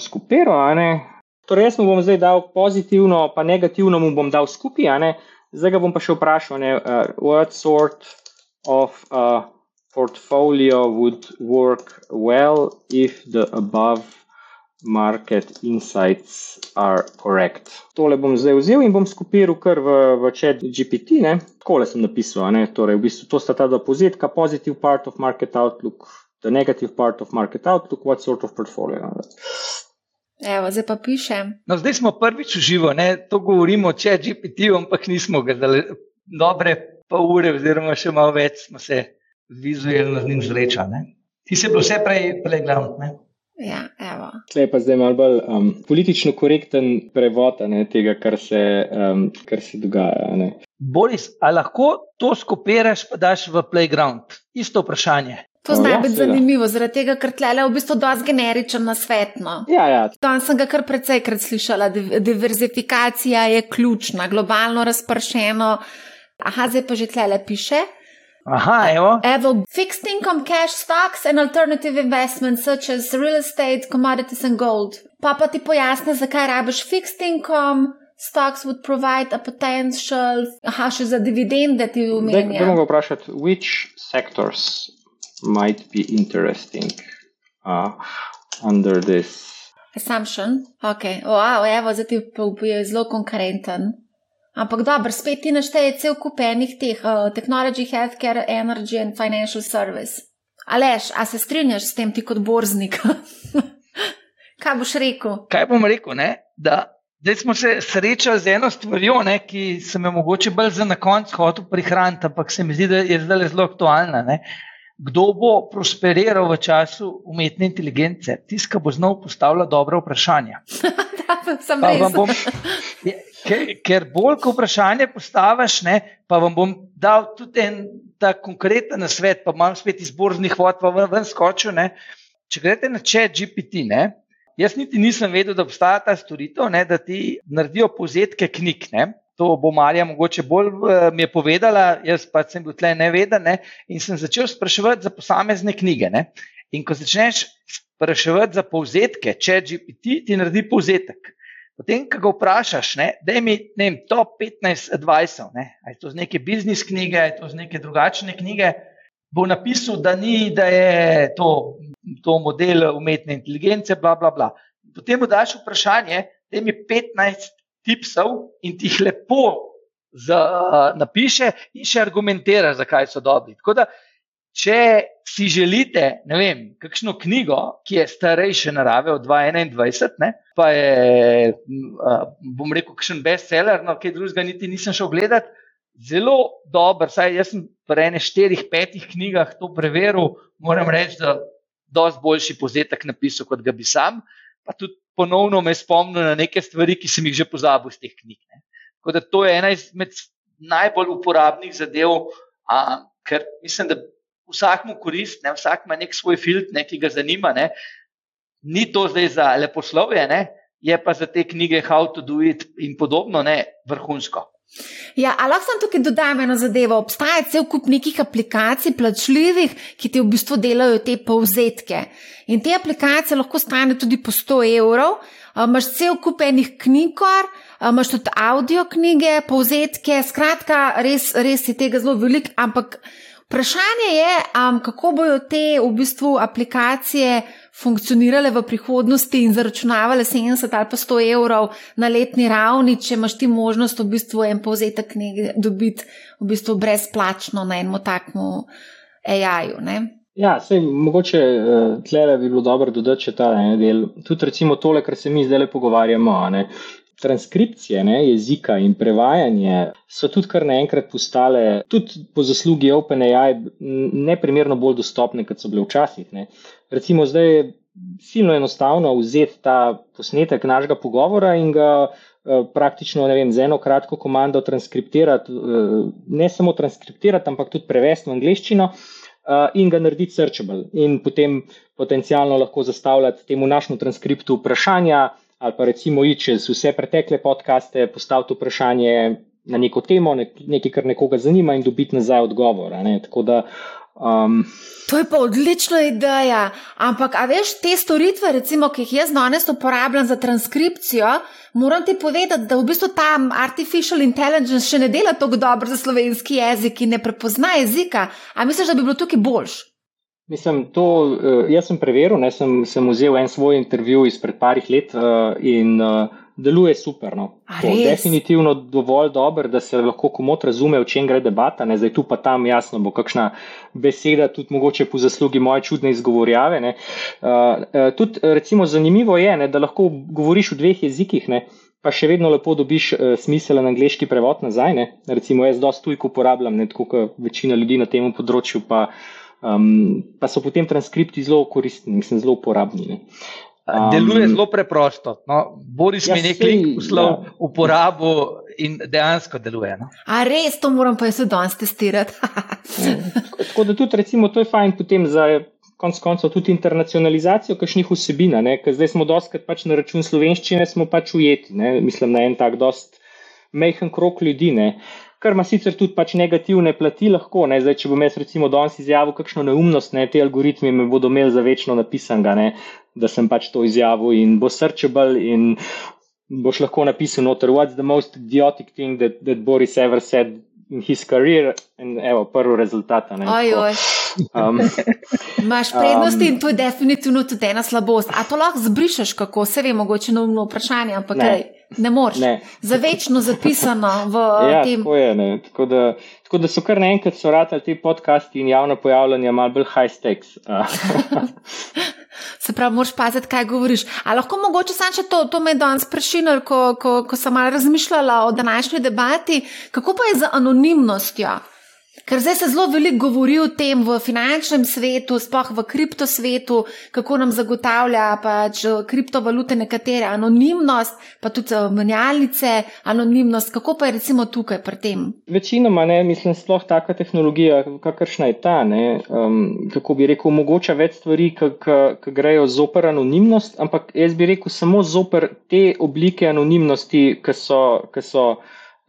skupero. Torej, jaz mu bom zdaj dal pozitivno, pa negativno mu bom dal skupaj. Zdaj ga bom pa še vprašal, ne, uh, what sort of uh, portfolio would work well if the above market insights are correct. Tole bom zdaj vzel in bom skopiral kar v, v chat GPT. Tako le sem napisal, ne? torej v bistvu to sta ta dva povzetka, positive part of market outlook, the negative part of market outlook, what sort of portfolio. Evo, zdaj pa pišem. No, zdaj smo prvič v živo, ne? to govorimo o chat GPT, ampak nismo ga zdaj dobre pol ure, oziroma še malo več smo se vizualno z njim zrečali. Ti si bil vse prej playground. Ja, Tle je pa zdaj malo bolj um, politično korekten prevod ne, tega, kar se, um, kar se dogaja. Ne. Boris, ali lahko to skopiraš, pa daš v playground? Isto vprašanje. To zna ja, biti zanimivo, zaradi tega, ker tle je v bistvu dosti generičen na svet. No. Ja, ja. Tam sem ga kar precejkrat slišala. Diverzifikacija je ključna, globalno razpršeno. Aha, zdaj pa že tle piše. Aha, evo. Evo, fixed income, cash stocks and alternative investments such as real estate, commodities and gold. Pa pa ti pojasne, zakaj rabiš fixed income. Stocks would provide a potential, aha, še za dividende ti umenijo. Zdaj bomo vprašati, which sectors might be interesting uh, under this assumption? Ok, wow, evo, zdaj ti je zelo konkurenten. Ampak dobro, spet ti našteje cel kup enih teh, uh, technology, healthcare, energy and financial service. Aleš, a se strinjaš s tem ti kot borznik? Kaj boš rekel? Kaj bom rekel? Ne? Da zdaj smo se srečali z eno stvarjo, ne, ki se mi mogoče bolj za na koncu hotel prihraniti, ampak se mi zdi, da je zdaj zelo aktualna. Ne? Kdo bo prosperiral v času umetne inteligence? Tiska bo znal postavljati dobra vprašanja. Sam res. Ker, ker bolj, ko vprašanje postaviš, ne, pa vam bom dal tudi en ta konkreten svet, pa imam spet izborznih vod, pa vam ven skočil. Ne. Če greste na chat GPT, ne, jaz niti nisem vedel, da obstaja ta storitev, ne, da ti naredijo povzetke knjig. Ne. To bo Marija mogoče bolj uh, mi je povedala, jaz pa sem bil tle neveden ne, in sem začel spraševati za posamezne knjige. Ne. In ko začneš spraševati za povzetke, chat GPT ti naredi povzetek. Potem, ko ga vprašaš, da je mi vem, top 15 advisor, ne, je to z neke biznis knjige, je to z neke drugačne knjige, bo napisal, da ni, da je to, to model umetne inteligence, bla, bla, bla. Potem mu daš vprašanje, da je mi 15 tipsov in ti jih lepo za, uh, napiše in še argumentira, zakaj so dobri. Tako da, če si želite, ne vem, kakšno knjigo, ki je starejše narave od 2021, ne, pa je, bom rekel, kakšen bestseller, no, kaj drugega niti nisem šel gledati. Zelo dober, saj jaz sem pri enih štirih, petih knjigah to preveril, moram reči, da je dosti boljši povzetek napisal, kot ga bi sam. Pa tudi ponovno me spomnil na neke stvari, ki sem jih že pozabil iz teh knjig. Ne. Tako da to je ena izmed najbolj uporabnih zadev, a, ker mislim, da vsakmu korist, ne, vsak ima nek svoj filtr, ki ga zanima. Ne. Ni to zdaj za leposlovje, ne, je pa za te knjige How to do it in podobno, ne, vrhunsko. Ja, ali lahko tukaj dodam eno zadevo? Obstaja cel kup nekih aplikacij, plačljivih, ki ti v bistvu delajo te povzetke. In te aplikacije lahko stane tudi po 100 evrov. Imáš cel kup enih knjig, imaš tudi audio knjige, povzetke, skratka, res, res je tega zelo veliko, ampak. Vprašanje je, um, kako bodo te v bistvu aplikacije funkcionirale v prihodnosti in zaračunavale 70 ali pa 100 evrov na letni ravni, če imaš ti možnost v bistvu en povzetek knjige dobiti v bistvu brezplačno na enem takmu AI-ju. Ja, sej, mogoče uh, tle bi bilo dobro dodati še ta en del. Tudi recimo tole, kar se mi zdaj pogovarjamo transkripcije ne, jezika in prevajanje so tudi kar naenkrat postale, tudi po zaslugi OpenAI, neprimerno bolj dostopne, kot so bile včasih. Ne. Recimo, zdaj je silno enostavno vzeti ta posnetek našega pogovora in ga eh, praktično vem, z eno kratko komando transkriptirati, eh, ne samo transkriptirati, ampak tudi prevesti v angliščino. Uh, in ga narediti searchable, in potem potencialno lahko zastavljati temu našemu transkriptu vprašanja, ali pa recimo iti čez vse pretekle podcaste, postaviti vprašanje na neko temo, nekaj, kar nekoga zanima, in dobiti nazaj odgovor. Da, um... To je pa odlična ideja. Ampak, a veš, te storitve, recimo, ki jih jaz danes uporabljam za transkripcijo, moram ti povedati, da v bistvu ta artificial intelligence še ne dela tako dobro za slovenski jezik in ne prepozna jezika. A misliš, da bi bilo tukaj boljš? Mislim, to, uh, jaz sem preveril, ne, sem, sem vzel en svoj intervju izpred parih let uh, in uh, deluje super. No. Definitivno dovolj dober, da se lahko komot razume, o čem gre debata. Ne. Zdaj tu pa tam jasno bo kakšna beseda, tudi mogoče po zaslugi moje čudne izgovorjave. Uh, tudi recimo zanimivo je, ne, da lahko govoriš v dveh jezikih. Ne. Pa še vedno lepo dobiš uh, smiselen angliški prevod nazaj. Ne? Recimo, jaz dosta tujko uporabljam, ne tako kot večina ljudi na tem področju, pa uh, Um, pa so potem transkripti zelo koristni, mislim, zelo uporabni. Um, Deluje zelo preprosto. No, Boris ja, mi nekaj poslal ja. uporabo in dejansko deluje. No? A res, to moram pa jaz danes testirati. ja, tako da tudi, recimo, to je fajn potem za. Konec koncev tudi internacionalizacijo kakšnih vsebin, ker zdaj smo doskrat pač na račun slovenščine, smo pač ujeti, ne? mislim, na en tak dost mehen krok ljudi. Ne? Kar ima sicer tudi pač negativne plati, lahko. Zdaj, če bom jaz recimo danes izjavil kakšno neumnost, ne, te algoritmi me bodo imeli za večno napisanega, da sem pač to izjavil in bo searchable in boš lahko napisal noter, what's the most idiotic thing that, that Boris ever said in his career, in evo, prvi rezultat. Ojoj. Um, Imáš prednosti um, in to je definitivno tudi ena slabost. A to lahko zbrišeš, kako se ve, mogoče neumno vprašanje, ampak ne, kaj, ne moreš. Ne. Za večno zapisano v ja, tem. Tako, je, tako, da, tako da so kar naenkrat so ratali ti podcasti in javno pojavljanje malo bolj high stakes. Se pravi, moraš paziti, kaj govoriš. A lahko mogoče sam še to, to me je danes prešinil, ko, ko, ko sem malo razmišljala o današnji debati, kako pa je z anonimnostjo. Ker zdaj se zelo veliko govori o tem v finančnem svetu, sploh v kriptosvetu, kako nam zagotavlja pač kriptovalute nekatere anonimnost, pa tudi eh, menjalnice, anonimnost. Kako pa je recimo tukaj pri tem? Večinoma ne, mislim, sploh taka tehnologija, kakršna je ta, ne, um, kako bi rekel, omogoča več stvari, ki grejo zoper anonimnost, ampak jaz bi rekel samo zoper te oblike anonimnosti, ki so. Ki so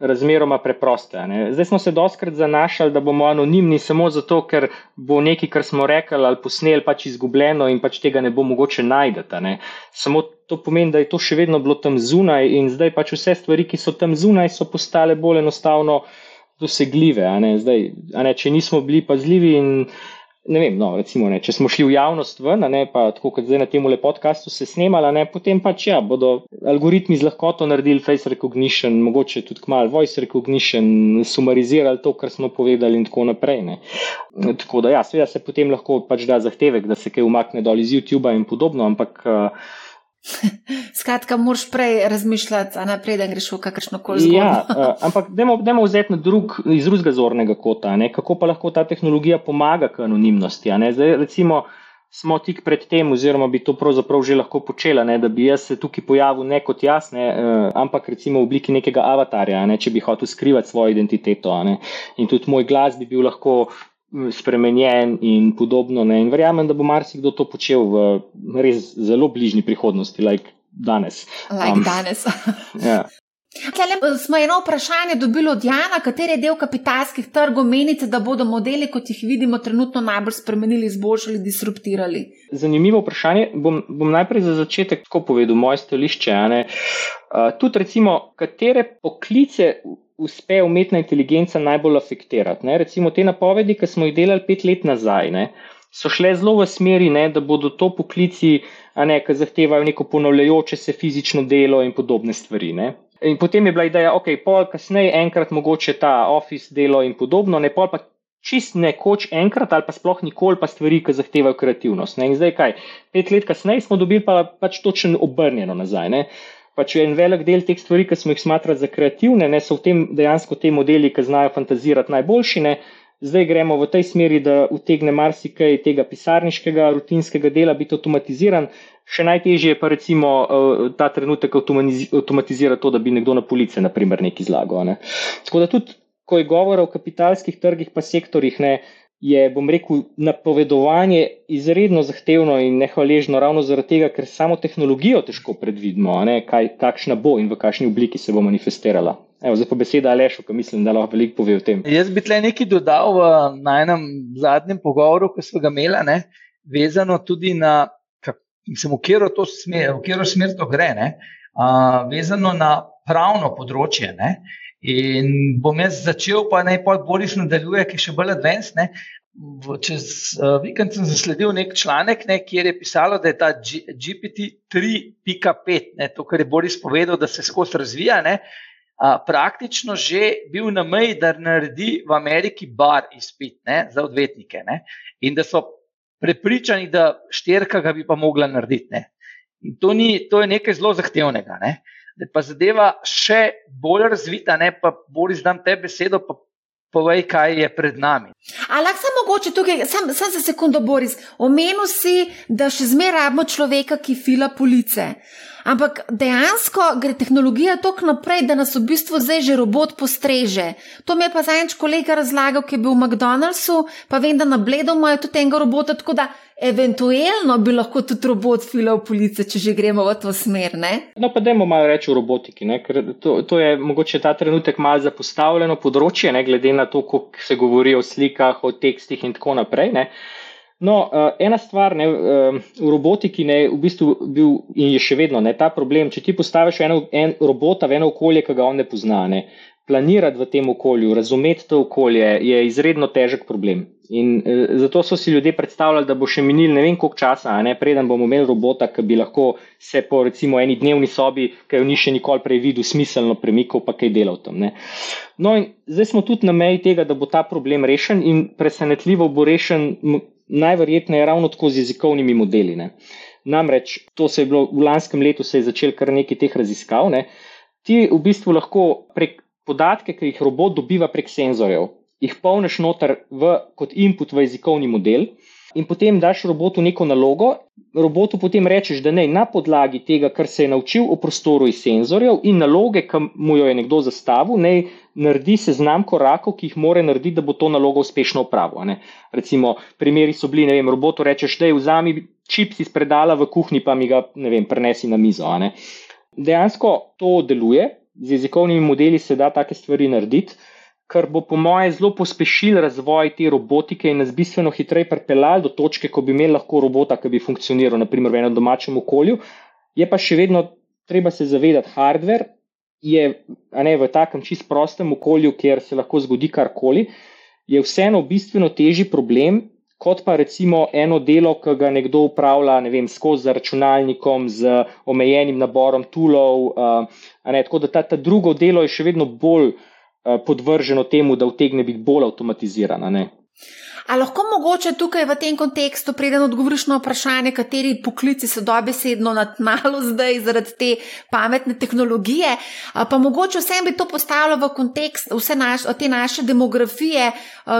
razmeroma preproste. Ne. Zdaj smo se doskrat zanašali, da bomo anonimni samo zato, ker bo nekaj, kar smo rekli ali posneli, pač izgubljeno in pač tega ne bo mogoče najdete. Ne. Samo to pomeni, da je to še vedno bilo tam zunaj in zdaj pač vse stvari, ki so tam zunaj, so postale bolj enostavno dosegljive. A ne. Zdaj, a ne, če nismo bili pazljivi in ne vem, no, recimo, ne, če smo šli v javnost ven, ne, pa tako kot zdaj na tem podkastu se snemala, ne, potem pač ja, bodo algoritmi z lahkoto naredili face recognition, mogoče tudi kmalo voice recognition, sumarizirali to, kar smo povedali in tako naprej. Ne. Tako da ja, seveda se potem lahko pač da zahtevek, da se kaj umakne dol iz YouTube in podobno, ampak uh, Skratka, moraš prej razmišljati, a naprej, da greš v kakršno koli zgodbo. Ja, uh, ampak dajmo vzeti drug, iz drugega zornega kota, ne? kako pa lahko ta tehnologija pomaga k anonimnosti. Zdaj, recimo, smo tik pred tem, oziroma bi to pravzaprav že lahko počela, ne? da bi jaz se tukaj pojavil ne kot jaz, ne? Uh, ampak recimo v obliki nekega avatarja, ne? če bi hotel skrivati svojo identiteto. In tudi moj glas bi bil lahko spremenjen in podobno. Ne? In verjamem, da bo marsikdo to počel v res zelo bližnji prihodnosti, like danes. Like um, danes. ja. Tle, smo eno vprašanje dobili od Jana, kateri del kapitalskih trgov menite, da bodo modeli, kot jih vidimo, trenutno najbolj spremenili, izboljšali, disruptirali? Zanimivo vprašanje. Bom, bom najprej za začetek tako povedal moje stališče. Uh, tudi, recimo, katere poklice uspe umetna inteligenca najbolj afektirati. Ne? Recimo te napovedi, ki smo jih delali pet let nazaj, ne? so šle zelo v smeri, ne, da bodo to poklici, ne, ki zahtevajo neko ponavljajoče se fizično delo in podobne stvari. Ne? In potem je bila ideja, ok, pol kasneje enkrat mogoče ta office delo in podobno, ne pol pa čist nekoč enkrat ali pa sploh nikoli pa stvari, ki zahtevajo kreativnost. Ne? In zdaj kaj, pet let kasneje smo dobili pa pač točno obrnjeno nazaj. Ne? Pač en velik del teh stvari, ki smo jih smatrali za kreativne, ne, so v tem dejansko te modeli, ki znajo fantazirati najboljši. Ne. Zdaj gremo v tej smeri, da utegne marsikaj tega pisarniškega, rutinskega dela biti avtomatiziran. Še najtežje je pa recimo eh, ta trenutek avtomatizirati to, da bi nekdo na police naprimer nekaj izlagal. Ne. Tako da tudi, ko je govora o kapitalskih trgih pa sektorjih, ne, je, bom rekel, napovedovanje izredno zahtevno in nehvaležno, ravno zaradi tega, ker samo tehnologijo težko predvidimo, kaj, kakšna bo in v kakšni obliki se bo manifestirala. Evo, zdaj pa beseda Alešu, ki mislim, da lahko veliko pove o tem. Jaz bi tle nekaj dodal v, enem zadnjem pogovoru, ki smo ga imeli, ne, vezano tudi na, mislim, v katero smer, smer to gre, ne, a, vezano na pravno področje. Ne. In bom jaz začel, pa naj pol Boris nadaljuje, ki je še bolj advanced. čez uh, vikend sem zasledil nek članek, ne, kjer je pisalo, da je ta GPT 3.5, to, kar je Boris povedal, da se skozi razvija, ne, uh, praktično že bil na meji, da naredi v Ameriki bar izpit ne, za odvetnike. Ne, in da so prepričani, da šterka ga bi pa mogla narediti. Ne. In to, ni, to je nekaj zelo zahtevnega. Ne. Da pa zadeva še bolj razvita, ne pa Boris, dam te besedo, pa povej, kaj je pred nami. Ampak samo mogoče tukaj, samo sam za sekundo, Boris, omenil si, da še zmeraj imamo človeka, ki fila police. Ampak dejansko gre tehnologija tako naprej, da nas v bistvu zdaj že robot postreže. To mi je pa zadnjič kolega razlagal, ki je bil v McDonald'su, pa vem, da na Bledu imajo tudi enega robota, tako da eventualno bi lahko tudi robot filal police, če že gremo v to smer. Ne? No, pa dajmo malo reči o robotiki, ker to, to je mogoče ta trenutek malo zapostavljeno področje, ne? glede na to, kako se govori o slikah, o tekstih in tako naprej. Ne? No, uh, ena stvar ne, uh, v robotiki je v bistvu bil in je še vedno ne, ta problem. Če ti postaviš eno, en robota v eno okolje, ki ga on ne pozna, ne, planirati v tem okolju, razumeti to okolje, je izredno težek problem. In uh, zato so si ljudje predstavljali, da bo še minil ne vem koliko časa, ne, preden bomo imeli robota, ki bi lahko se po recimo eni dnevni sobi, ki jo ni še nikoli prej videl, smiselno premikal, pa kaj delal tam. Ne. No, in zdaj smo tudi na meji tega, da bo ta problem rešen in presenetljivo bo rešen najverjetneje ravno tako z jezikovnimi modeli. Ne. Namreč to se je bilo v lanskem letu, se je začel kar nekaj teh raziskav. Ne. Ti v bistvu lahko prek podatke, ki jih robot dobiva prek senzorjev, jih polneš noter v, kot input v jezikovni model. In potem daš robotu neko nalogo, robotu potem rečeš, da naj na podlagi tega, kar se je naučil o prostoru iz senzorjev in naloge, ki mu jo je nekdo zastavil, naj naredi seznam korakov, ki jih mora narediti, da bo to nalogo uspešno opravil. Recimo, primeri so bili, ne vem, robotu rečeš, da je vzami čips iz predala v kuhinji, pa mi ga, ne vem, prenesi na mizo. Dejansko to deluje, z jezikovnimi modeli se da take stvari narediti. Kar bo, po mojem, zelo pospešil razvoj te robotike in nas bistveno hitreje pripeljal do točke, ko bi imeli lahko robota, ki bi funkcioniral, naprimer, v enem domačem okolju. Je pa še vedno treba se zavedati, hardware je ne, v takem čist prostem okolju, kjer se lahko zgodi karkoli, je vseeno bistveno težji problem. Kot pa recimo eno delo, ki ga nekdo upravlja ne vem, skozi računalnikom, z omejenim naborom tulov. Uh, tako da ta, ta drugo delo je še vedno bolj uh, podvrženo temu, da utegne biti bolj avtomatizirano. A lahko mogoče tukaj v tem kontekstu, preden odgovoriš na vprašanje, kateri poklici so dobesedno na tnalu zdaj zaradi te pametne tehnologije, pa mogoče vsem bi to postavilo v kontekst vse naš, te naše demografije,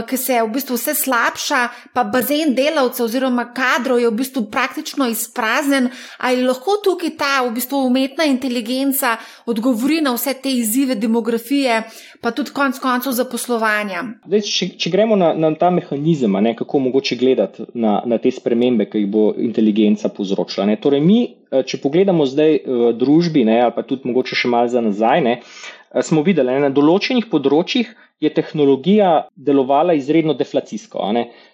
ki se v bistvu vse slabša, pa bazen delavcev oziroma kadrov je v bistvu praktično izprazen. Ali lahko tukaj ta v bistvu umetna inteligenca odgovori na vse te izzive demografije, pa tudi konec koncev zaposlovanja? Dej, če, če gremo na, na ta mehanizem, ne, kako mogoče gledati na, na te spremembe, ki jih bo inteligenca povzročila. Ne. Torej, mi, eh, če pogledamo zdaj v eh, družbi, ne, ali pa tudi mogoče še malo za nazaj, ne, eh, smo videli, da na določenih področjih je tehnologija delovala izredno deflacijsko.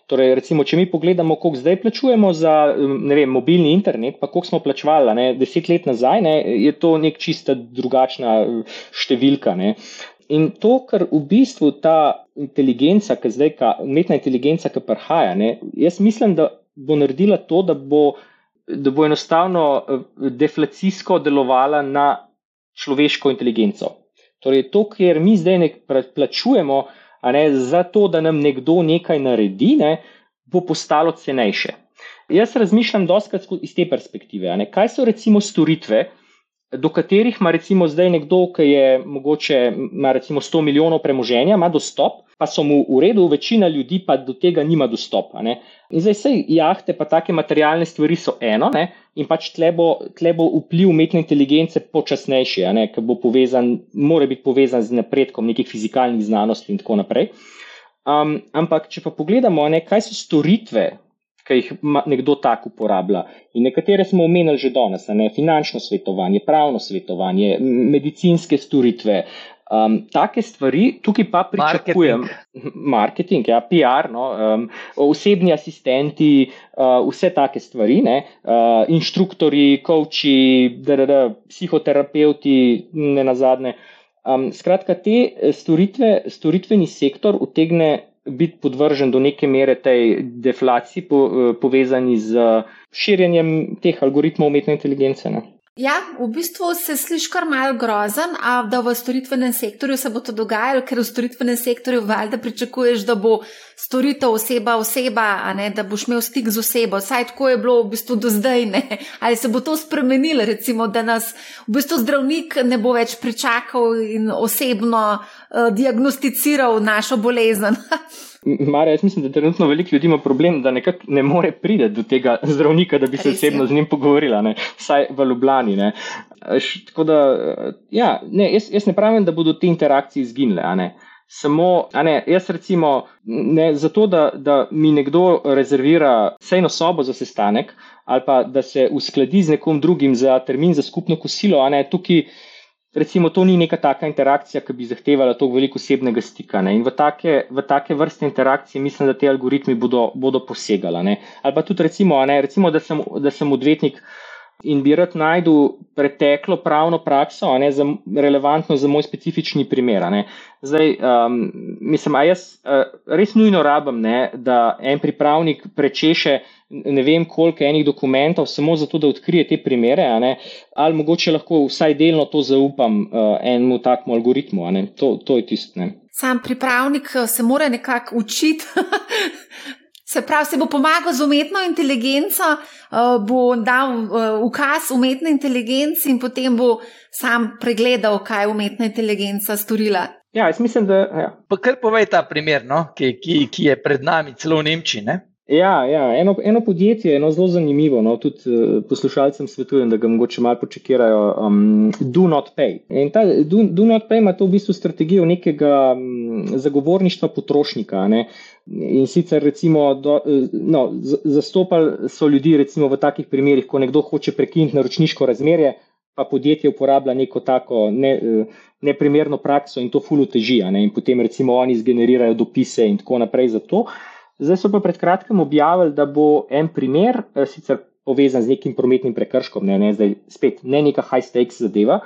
Torej, recimo, če mi pogledamo, koliko zdaj plačujemo za vem, mobilni internet, pa koliko smo plačevali ne, deset let nazaj, ne, je to nek čista drugačna številka. Ne. In to, kar v bistvu ta inteligenca, ki zdaj, ka, umetna inteligenca, ki prihaja, ne, jaz mislim, da bo naredila to, da bo, da bo enostavno eh, deflacijsko delovala na človeško inteligenco. Torej, to, kar mi zdaj ne plačujemo, ne, za to, da nam nekdo nekaj naredi, ne, bo postalo cenejše. Jaz razmišljam doskrat iz te perspektive. Ne, kaj so recimo storitve? Do katerih ima recimo zdaj nekdo, ki je mogoče ima recimo 100 milijonov premoženja, ima dostop, pa so mu v redu, večina ljudi pa do tega nima dostopa. Ne. In zdaj vse jahte, pa take materialne stvari so eno, ne, in pač tle bo, tle bo vpliv umetne inteligence počasnejši, ker bo povezan, mora biti povezan z napredkom nekih fizikalnih znanosti in tako naprej. Um, ampak, če pa pogledamo, ne, kaj so storitve, ki jih nekdo tak uporablja. In nekatere smo omenili že danes, ne finančno svetovanje, pravno svetovanje, medicinske storitve. Um, take stvari, tukaj pa pričakujem, marketing, marketing ja, PR, no, um, osebni asistenti, uh, vse take stvari, ne, uh, inštruktori, coachi, psihoterapeuti, ne nazadnje. Um, skratka, te storitve, storitveni sektor utegne biti podvržen do neke mere tej deflaciji, po, povezani z širjenjem teh algoritmov umetne inteligence. Ne? Ja, v bistvu se sliši kar mal grozen, a da v storitvenem sektorju se bo to dogajalo, ker v storitvenem sektorju valjda pričakuješ, da bo storitev oseba oseba, ne da boš imel stik z osebo. Saj tako je bilo v bistvu do zdaj, ne? Ali se bo to spremenilo, recimo, da nas v bistvu zdravnik ne bo več pričakal in osebno uh, diagnosticiral našo bolezen. Mare, jaz mislim, da trenutno veliko ljudi ima problem, da nekako ne more priti do tega zdravnika, da bi se osebno z njim pogovorila, ne? vsaj v Ljubljani. Ne? Tako da, ja, ne, jaz, jaz ne pravim, da bodo te interakcije izginile. Samo, ne, jaz recimo, ne, zato, da, da mi nekdo rezervira sejno sobo za sestanek ali pa da se uskladi z nekom drugim za termin za skupno kosilo, a ne tukaj recimo, to ni neka taka interakcija, ki bi zahtevala toliko veliko osebnega stika. Ne? In v take, v take vrste interakcije mislim, da te algoritmi bodo, bodo posegali. Ali pa tudi, recimo, ne, recimo da, sem, da sem odvetnik in bi rad najdel preteklo pravno prakso, ne, za, relevantno za moj specifični primer. Zdaj, um, mislim, a jaz uh, res nujno rabim, ne, da en pripravnik prečeše ne vem koliko enih dokumentov, samo zato, da odkrije te primere, ali mogoče lahko vsaj delno to zaupam uh, enemu takmu algoritmu. To, to je tisto. Sam pripravnik uh, se mora nekako učiti. Se pravi, se bo pomagal z umetno inteligenco, uh, bo dal ukaz umetni inteligenci in potem bo sam pregledal, kaj je umetna inteligenca storila. Ja, jaz mislim, da. Ja. Pa kar povej ta primer, no? ki, ki, ki je pred nami, celo v Nemčiji. Ne? Ja, ja. Eno, eno podjetje je eno zelo zanimivo. No, tudi uh, poslušalcem svetujem, da ga mogoče malo počekirajo. Um, do not pay. In ta do, do not pay ima to v bistvu strategijo nekega um, zagovorništva potrošnika. Ne. In sicer, recimo, do, uh, no, zastopali so ljudi recimo, v takih primerih, ko nekdo hoče prekiniti naročniško razmerje, pa podjetje uporablja neko tako ne, uh, neprimerno prakso in to fulu teži. In potem recimo oni zgenerirajo dopise in tako naprej za to. Zdaj so pa pred kratkim objavili, da bo en primer, eh, sicer povezan z nekim prometnim prekrškom, ne, ne zdaj spet ne neka high stakes zadeva,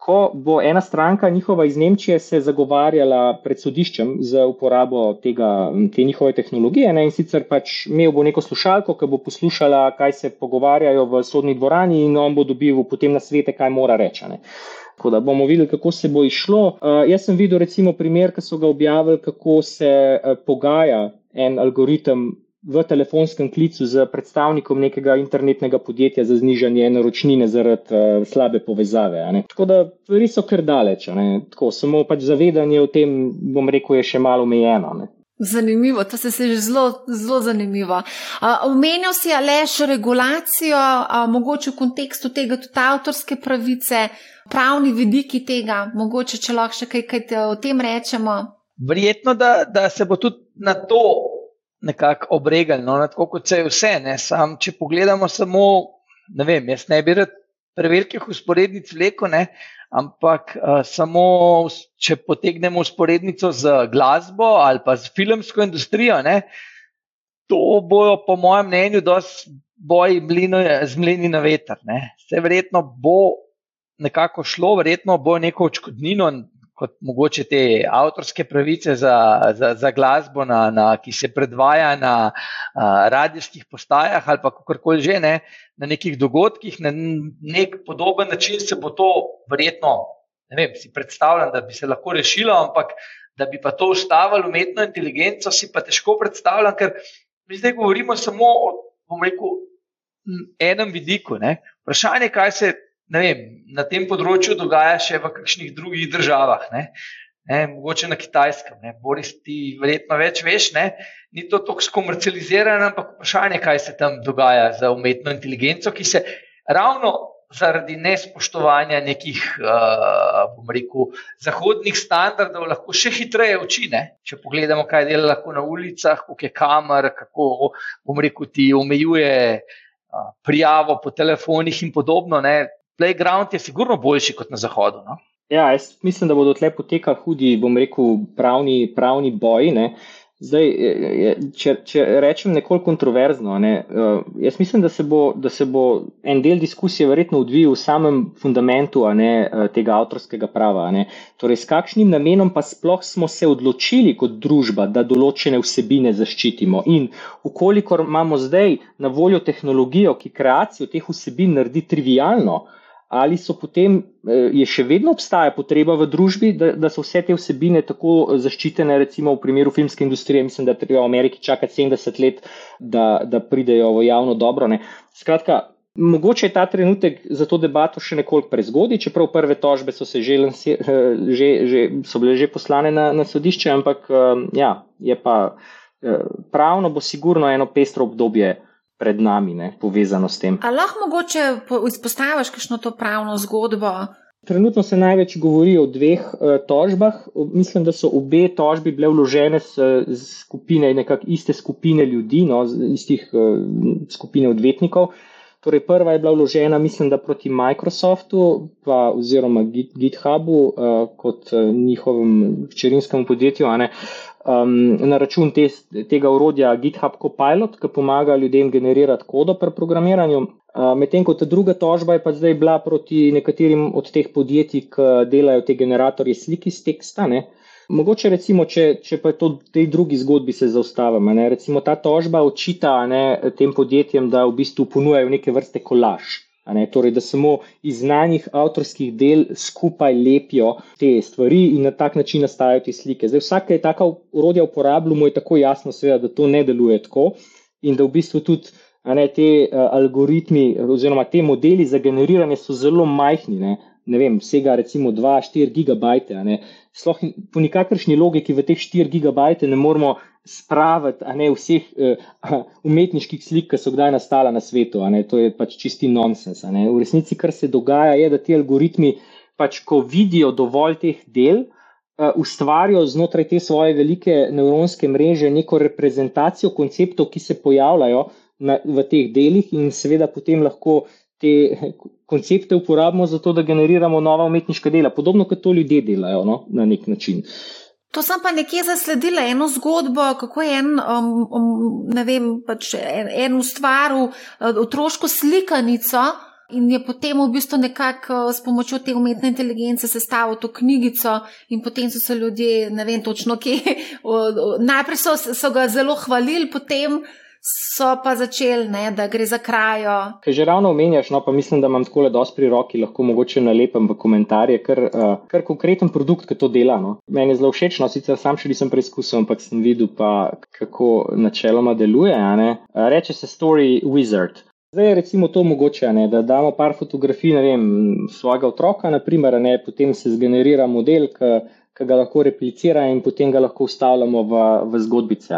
ko bo ena stranka njihova iz Nemčije se zagovarjala pred sodiščem za uporabo tega, te njihove tehnologije ne, in sicer pač imel bo neko slušalko, ki bo poslušala, kaj se pogovarjajo v sodni dvorani in on bo dobil potem na svete, kaj mora reči. Tako da bomo videli, kako se bo išlo. Uh, jaz sem videl, recimo, primer, ki so ga objavili, kako se uh, pogaja en algoritem v telefonskem klicu z predstavnikom nekega internetnega podjetja za znižanje naročnine zaradi uh, slabe povezave. Tako da stvari so kar daleč. Tako, samo pač zavedanje o tem, bom rekel, je še malo omejeno. Zanimivo, to se je že zelo, zelo zanimivo. Omenil si aleš regulacijo, a, mogoče v kontekstu tega tudi avtorske pravice, pravni vidiki tega, mogoče če lahko še kaj, kaj o tem rečemo. Verjetno, da, da se bo tudi na to nekako obregali, no, tako kot se je vse. Sam, če pogledamo samo, ne vem, jaz ne bi rad prevelikih usporednic vleko, ne, ampak uh, samo, če potegnemo usporednico z glasbo ali pa z filmsko industrijo, ne, to bojo, po mojem mnenju, dosti boji z mlini na veter. Vse verjetno bo nekako šlo, verjetno bo neko očkodnino kot mogoče te avtorske pravice za, za, za glasbo, na, na, ki se predvaja na a, radijskih postajah ali pa kakorkoli že ne, na nekih dogodkih, na nek podoben način se bo to verjetno, ne vem, si predstavljam, da bi se lahko rešilo, ampak da bi pa to ustavili umetno inteligenco, si pa težko predstavljam, ker mi zdaj govorimo samo o, bom rekel, enem vidiku. Ne. Vprašanje, kaj se vem, na tem področju dogaja še v kakšnih drugih državah. Ne? Ne, mogoče na kitajskem, ne, Boris, ti verjetno več veš, ne, ni to tako skomercializirano, ampak vprašanje, kaj se tam dogaja za umetno inteligenco, ki se ravno zaradi nespoštovanja nekih, uh, bom rekel, zahodnih standardov lahko še hitreje uči. Ne. Če pogledamo, kaj dela lahko na ulicah, koliko je kamer, kako, bom rekel, ti omejuje uh, prijavo po telefonih in podobno, ne, playground je sigurno boljši kot na zahodu. No? Ja, jaz mislim, da bodo tle potekali hudi, bom rekel, pravni, pravni boji. Ne? Zdaj, če, če rečem nekoliko kontroverzno, ne, jaz mislim, da se, bo, da se bo en del diskusije verjetno odvijal v samem fundamentu ne, tega avtorskega prava. Ne. Torej, s kakšnim namenom pa sploh smo se odločili kot družba, da določene vsebine zaščitimo. In ukolikor imamo zdaj na voljo tehnologijo, ki kreacijo teh vsebin naredi trivialno, ali so potem, eh, je še vedno obstaja potreba v družbi, da, da so vse te vsebine tako zaščitene, recimo v primeru filmske industrije, mislim, da treba v Ameriki čakati 70 let, da, da pridejo v javno dobro. Ne. Skratka, mogoče je ta trenutek za to debato še nekoliko prezgodaj, čeprav prve tožbe so, že, eh, že, že, so bile že poslane na, na sodišče, ampak eh, ja, je pa pravno bo sigurno eno pestro obdobje pred nami, ne, povezano s tem. Ali lahko mogoče izpostaviš kakšno to pravno zgodbo? Trenutno se največ govori o dveh uh, tožbah. Mislim, da so obe tožbi bile vložene s skupine, nekako iste skupine ljudi, no, istih uh, skupine odvetnikov. Torej, prva je bila vložena, mislim, da proti Microsoftu, pa, oziroma GitHubu, uh, kot uh, njihovem hčerinskemu podjetju. Uh, um, na račun te, tega urodja GitHub Copilot, ki pomaga ljudem generirati kodo pri programiranju. Uh, Medtem ko ta druga tožba je pa zdaj bila proti nekaterim od teh podjetij, ki delajo te generatorje slik iz teksta. Ne. Mogoče recimo, če, če pa to v tej drugi zgodbi se zaustavimo, recimo ta tožba očita ne, tem podjetjem, da v bistvu ponujajo neke vrste kolaž. Torej, da samo iz znanih avtorskih del skupaj lepijo te stvari in na tak način nastajajo te slike. Zdaj, vsak, ki je taka urodja uporabljal, mu je tako jasno, seveda, da to ne deluje tako in da v bistvu tudi ne, te uh, algoritmi oziroma te modeli za generiranje so zelo majhni. Ne, ne vem, vsega recimo 2-4 gigabajte. Sploh po nikakršni logiki v teh 4 gigabajte ne moramo spraviti ne, vseh uh, umetniških slik, ki so kdaj nastala na svetu. To je pač čisti nonsens. V resnici, kar se dogaja, je, da ti algoritmi, pač, ko vidijo dovolj teh del, uh, ustvarijo znotraj te svoje velike nevronske mreže neko reprezentacijo konceptov, ki se pojavljajo na, v teh delih, in seveda potem lahko te koncepte uporabimo za to, da generiramo nova umetniška dela, podobno kot to ljudje delajo no, na nek način. To sem pa nekje zasledila eno zgodbo, kako je en, um, um, ne vem, pač en, en ustvaril uh, otroško slikanico in je potem v bistvu nekako uh, s pomočjo te umetne inteligence sestavil to knjigico in potem so se ljudje, ne vem točno kje, najprej so, so ga zelo hvalili, potem so pa začeli, ne, da gre za krajo. Kaj že ravno omenjaš, no pa mislim, da imam tako le dosti pri roki, lahko mogoče nalepem v komentarje, ker uh, kar konkreten produkt, ki to dela. No. Meni je zelo všeč, no sicer sam še nisem preizkusil, ampak sem videl pa, kako načeloma deluje. Uh, reče se Story Wizard. Zdaj je recimo to mogoče, ne, da damo par fotografij vem, svojega otroka, naprimer, ne, potem se zgenerira model, ki ga lahko replicira in potem ga lahko vstavljamo v, v zgodbice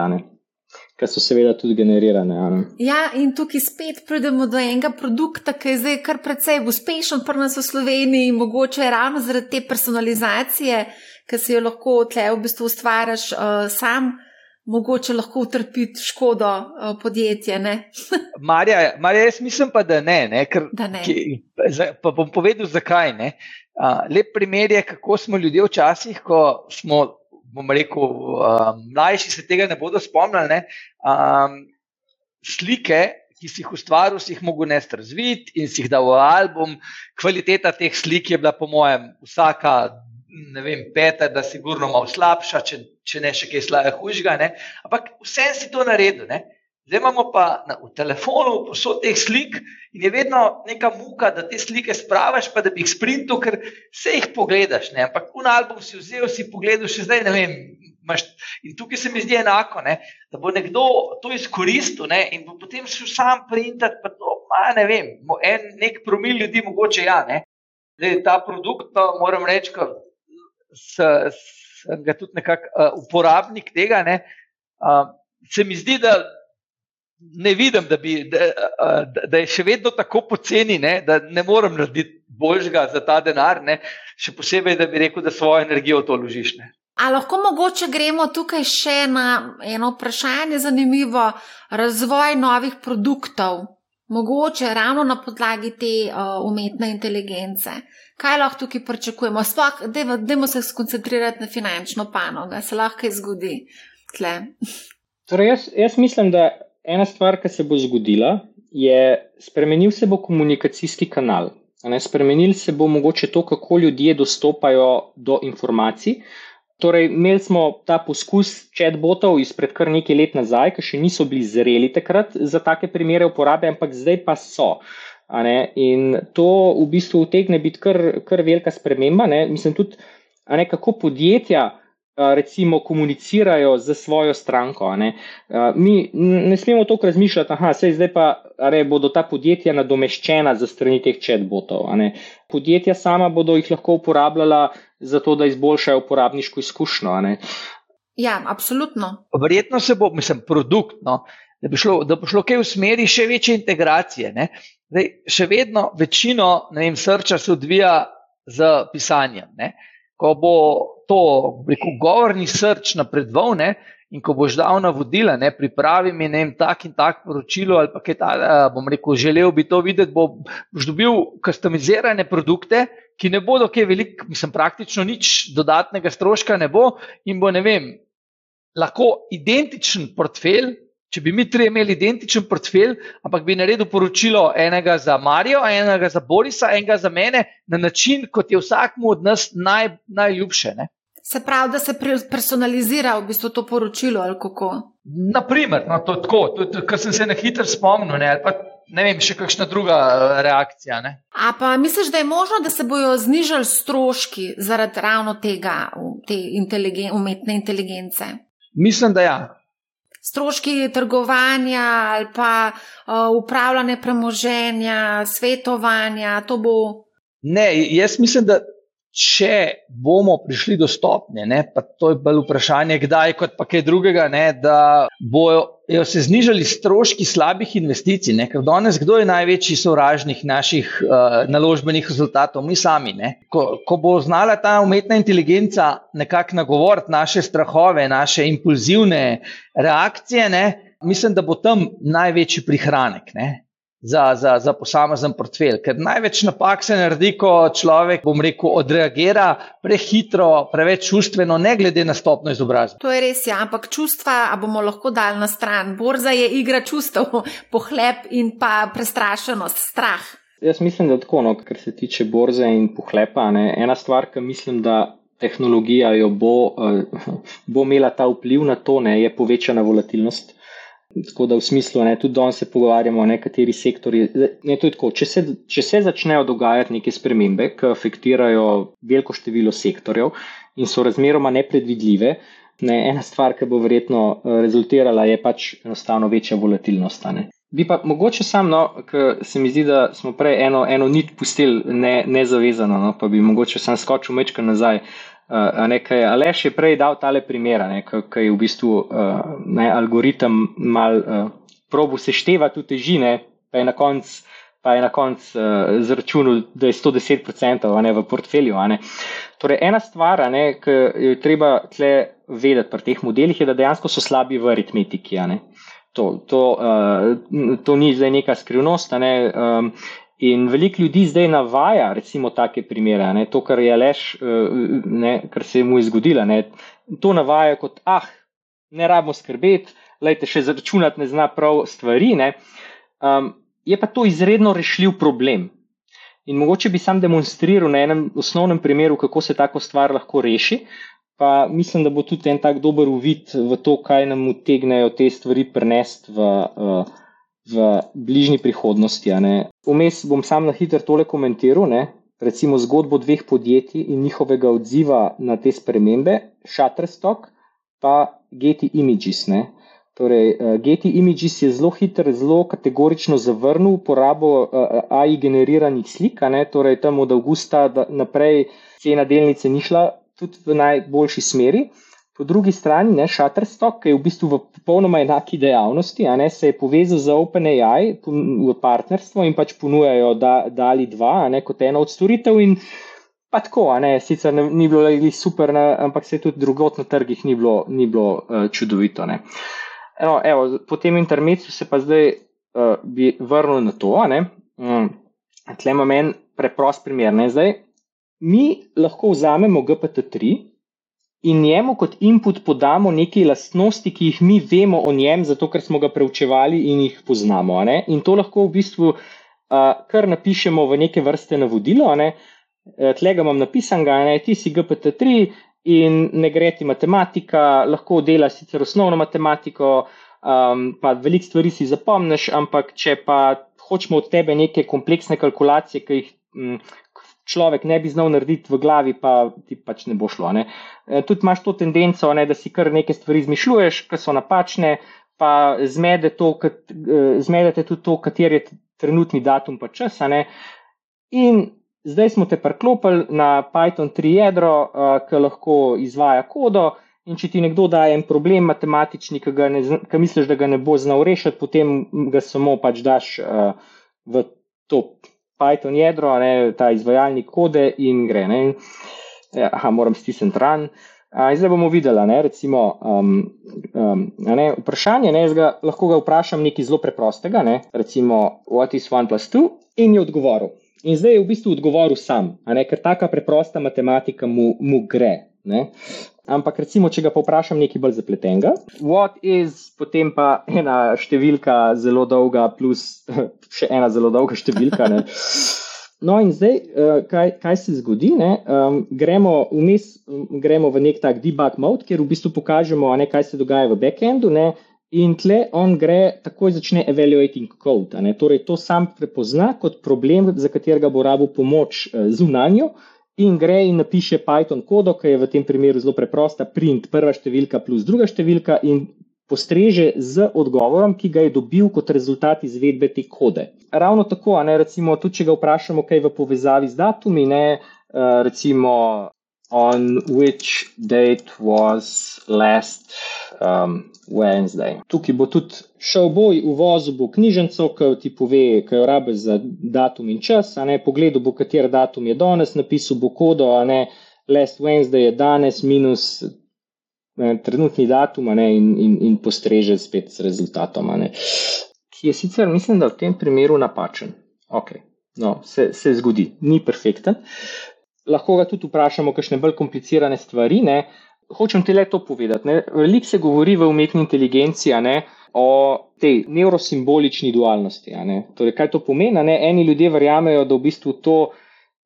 ki so seveda tudi generirane. Ja, in tukaj spet pridemo do enega produkta, ki je zdaj kar precej uspešen pri nas v Sloveniji in mogoče ravno zaradi te personalizacije, ki si jo lahko tle v bistvu ustvariš uh, sam. Mogoče lahko utrpiti škodo uh, podjetje. Marja, Marja, jaz mislim pa, da ne. ne, ker, da ne. Ki, pa bom povedal, zakaj. Uh, lep primer je, kako smo ljudje včasih, ko smo bom rekel, um, mlajši se tega ne bodo spomnili. Ne? Um, slike, ki si jih ustvaril, si jih mogel nesti razviti in si jih dal v album. Kvaliteta teh slik je bila, po mojem, vsaka. Ne vem, peta, da si sigurno malo slabša, če, če ne še kaj slabega, hujšega. Ampak vse si to naredil. Ne? Zdaj imamo pa na, v telefonu posod teh slik in je vedno neka muka, da te slike spraviš, pa da bi jih sprintil, ker se jih pogledaš. Ne? Ampak un album si vzel, si pogledal, še zdaj ne vem. Maš, in tukaj se mi zdi enako, ne? da bo nekdo to izkoristil ne? in bo potem šel sam printati. To, ma, ne vem, en, nek promil ljudi, mogoče ja. Zdaj, ta produkt, pa moram reči, sem ga tudi nekako uh, uporabnik tega. Uh, se mi zdi, da ne vidim, da, bi, da, da, je še vedno tako poceni, ne, da ne morem narediti boljšega za ta denar, ne, še posebej, da bi rekel, da svojo energijo v to ložiš. Ne. A lahko mogoče gremo tukaj še na eno vprašanje, zanimivo, razvoj novih produktov, mogoče ravno na podlagi te uh, umetne inteligence. Kaj lahko tukaj pričakujemo? Sploh, dajmo se skoncentrirati na finančno panogo, se lahko kaj zgodi. tle. Torej, jaz, jaz mislim, da ena stvar, ki se bo zgodila, je spremenil se bo komunikacijski kanal. Spremenil se bo mogoče to, kako ljudje dostopajo do informacij. Torej, imeli smo ta poskus chatbotov izpred kar nekaj let nazaj, ki še niso bili zreli takrat za take primere uporabe, ampak zdaj pa so. In to v bistvu utegne biti kar, kar velika sprememba. Ne? Mislim tudi, ne, kako podjetja recimo komunicirajo z svojo stranko. Ne. Mi ne smemo toliko razmišljati, da se zdaj pa re, bodo ta podjetja nadomeščena za strani teh chatbotov. Podjetja sama bodo jih lahko uporabljala za to, da izboljšajo uporabniško izkušnjo. Ja, absolutno. Verjetno se bo, mislim, produkt, no, da, bi šlo, da bo šlo kaj v smeri še večje integracije. Zdaj, še vedno večino srča se odvija z pisanjem. Ne. Ko bo to, rekel, govorni srč napredoval in ko boš dal navodila, ne, pripravi mi ne, tak in tak poročilo, ali pa kaj ta, bom rekel, želel bi to videti, bo, boš dobil customizirane produkte, ki ne bodo kaj velik, mislim, praktično nič dodatnega stroška ne bo in bo, ne vem, lahko identičen portfelj, če bi mi tri imeli identičen portfelj, ampak bi naredil poročilo enega za Marijo, enega za Borisa, enega za mene, na način, kot je vsakmu od nas naj, najljubše. Ne? Se pravi, da se personalizira v bistvu to poročilo ali kako? Naprimer, no, to tako, kar sem se na hitro spomnil. Ne, pa, ne vem, še kakšna druga eh, reakcija. Ne. A pa misliš, da je možno, da se bodo znižali stroški zaradi ravno tega, te inteligen, umetne inteligence? Mislim, da ja stroški trgovanja ali pa uh, upravljanje premoženja, svetovanja, to bo. Ne, jaz mislim, da če bomo prišli do stopnje, ne, pa to je bolj vprašanje, kdaj, kot pa kaj drugega, ne, da bojo se znižali stroški slabih investicij. Ne, ker danes kdo je največji sovražnik naših uh, naložbenih rezultatov? Mi sami. Ko, ko bo znala ta umetna inteligenca nekako nagovoriti naše strahove, naše impulzivne reakcije, ne, mislim, da bo tam največji prihranek. Ne za, za, za posamezen portfelj. Ker največ napak se naredi, ko človek, bom rekel, odreagira prehitro, preveč čustveno, ne glede na stopno izobrazbe. To je res, ja, ampak čustva bomo lahko dali na stran. Borza je igra čustev, pohlep in pa prestrašenost, strah. Jaz mislim, da tako, no, kar se tiče borze in pohlepa. Ne, ena stvar, ki mislim, da. Tehnologija jo bo, uh, bo imela ta vpliv na to, ne, je povečana volatilnost. Tako da v smislu, ne, tudi danes se pogovarjamo o nekaterih sektorjih. Ne, če, če se začnejo dogajati neke spremembe, ki afektirajo veliko število sektorjev in so razmeroma nepredvidljive, ne, ena stvar, ki bo verjetno eh, rezultirala, je pač enostavno večja volatilnost. Ne. Bi pa mogoče sam, no, ker se mi zdi, da smo prej eno, eno nit pustili nezavezano, ne no, pa bi mogoče sam skočil mečka nazaj. Uh, nekaj, Aleš je prej dal tale primer, ki je v bistvu uh, ne, algoritem mal uh, probu seštevati v težine, pa je na koncu konc, uh, zračunal, da je 110% ne, v portfelju. Torej, ena stvar, ki jo treba tle vedeti pri teh modelih, je, da dejansko so slabi v aritmetiki. To, to, uh, to ni zdaj neka skrivnost. Ne, um, In veliko ljudi zdaj navaja, recimo, take primere, ne, to, kar je lež, eh, ne, kar se je mu zgodilo. Ne, to navaja kot, ah, ne rabimo skrbeti, lejte še zračunati, ne zna prav stvari. Um, je pa to izredno rešljiv problem. In mogoče bi sam demonstriral na enem osnovnem primeru, kako se tako stvar lahko reši. Pa mislim, da bo tudi en tak dober uvid v to, kaj nam utegnejo te stvari prenesti v. Uh, v bližnji prihodnosti. Vmes bom sam na hitro tole komentiral, ne? recimo zgodbo dveh podjetij in njihovega odziva na te spremembe, Shutterstock pa Getty Images. Ne? Torej, uh, Getty Images je zelo hitro, zelo kategorično zavrnil uporabo uh, AI generiranih slik, torej tam od avgusta naprej cena delnice ni šla tudi v najboljši smeri. Po drugi strani, ne, Shutterstock, ki je v bistvu v popolnoma enaki dejavnosti, ne, se je povezal z OpenAI v partnerstvo in pač ponujajo da, dali dva, ne, kot eno od storitev. In pa tako, ne, sicer ne, ni bilo super, ne, ampak se tudi drugot na trgih ni bilo, ni bilo uh, čudovito. Eno, evo, po tem intermecu se pa zdaj uh, bi vrnil na to. Um, Tle imam en preprost primer. Ne, zdaj, mi lahko vzamemo GPT-3 in njemu kot input podamo neke lastnosti, ki jih mi vemo o njem, zato ker smo ga preučevali in jih poznamo. In to lahko v bistvu uh, kar napišemo v neke vrste navodilo. Ne? E, tle ga imam napisan, da ti si GPT-3 in ne gre ti matematika, lahko dela sicer osnovno matematiko, um, pa veliko stvari si zapomniš, ampak če pa hočemo od tebe neke kompleksne kalkulacije, ki jih. Človek ne bi znal narediti v glavi, pa ti pač ne bo šlo. Ne. E, tudi imaš to tendenco, ne, da si kar neke stvari izmišljuješ, ki so napačne, pa zmede to, kat, e, zmedete tudi to, kater je trenutni datum pa čas. In zdaj smo te preklopili na Python 3 jedro, e, ki lahko izvaja kodo. In če ti nekdo daje en problem matematični, ki, ne, ki misliš, da ga ne bo znal rešiti, potem ga samo pač daš uh, v to Python jedro, ne, ta izvajalnik kode in gre. Ne. Ja, aha, moram stisniti ran. A, zdaj bomo videli, ne, recimo, um, um, ne, vprašanje. Ne, ga, lahko ga vprašam nekaj zelo preprostega, ne, recimo, what is one plus two, in je odgovoril. In zdaj je v bistvu odgovoril sam, ne, ker taka preprosta matematika mu, mu gre. Ne. Ampak, recimo, če ga povprašam nekaj bolj zapletenega, what is, potem pa ena številka zelo dolga, plus še ena zelo dolga številka. Ne. No, in zdaj, eh, kaj, kaj se zgodi? Um, gremo, vmes, gremo v nek tak debug mode, kjer v bistvu pokažemo, ne, kaj se dogaja v backendu. Ne, in tle on gre, takoj začne evaluating code. Torej, to sam prepozna kot problem, za katerega bo rabo pomoč uh, zunanjo in gre in napiše Python kodo, ki je v tem primeru zelo preprosta, print prva številka plus druga številka in postreže z odgovorom, ki ga je dobil kot rezultat izvedbe te kode. Ravno tako, ne, recimo, tudi če ga vprašamo, kaj je v povezavi z datumi, ne, uh, recimo, on which date was last um, Wednesday. Tukaj bo tudi šel boj v vozu, bo knjižnico, ki ti pove, kaj jo rabe za datum in čas. Pogledal bo, kater datum je danes, napisal bo kodo, a ne last Wednesday je danes minus. Ne, trenutni datum ne, in, in, in postreže spet s rezultatom, ne, ki je sicer, mislim, da v tem primeru napačen. Okay. No, se, se zgodi, ni perfekten. Lahko ga tudi vprašamo, kakšne bolj komplicirane stvari. Ne. Hočem ti le to povedati. Veliko se govori v umetni inteligenci ne, o tej neurosimbolični dualnosti. Torej, kaj to pomeni? Ne? Eni ljudje verjamejo, da v bistvu to,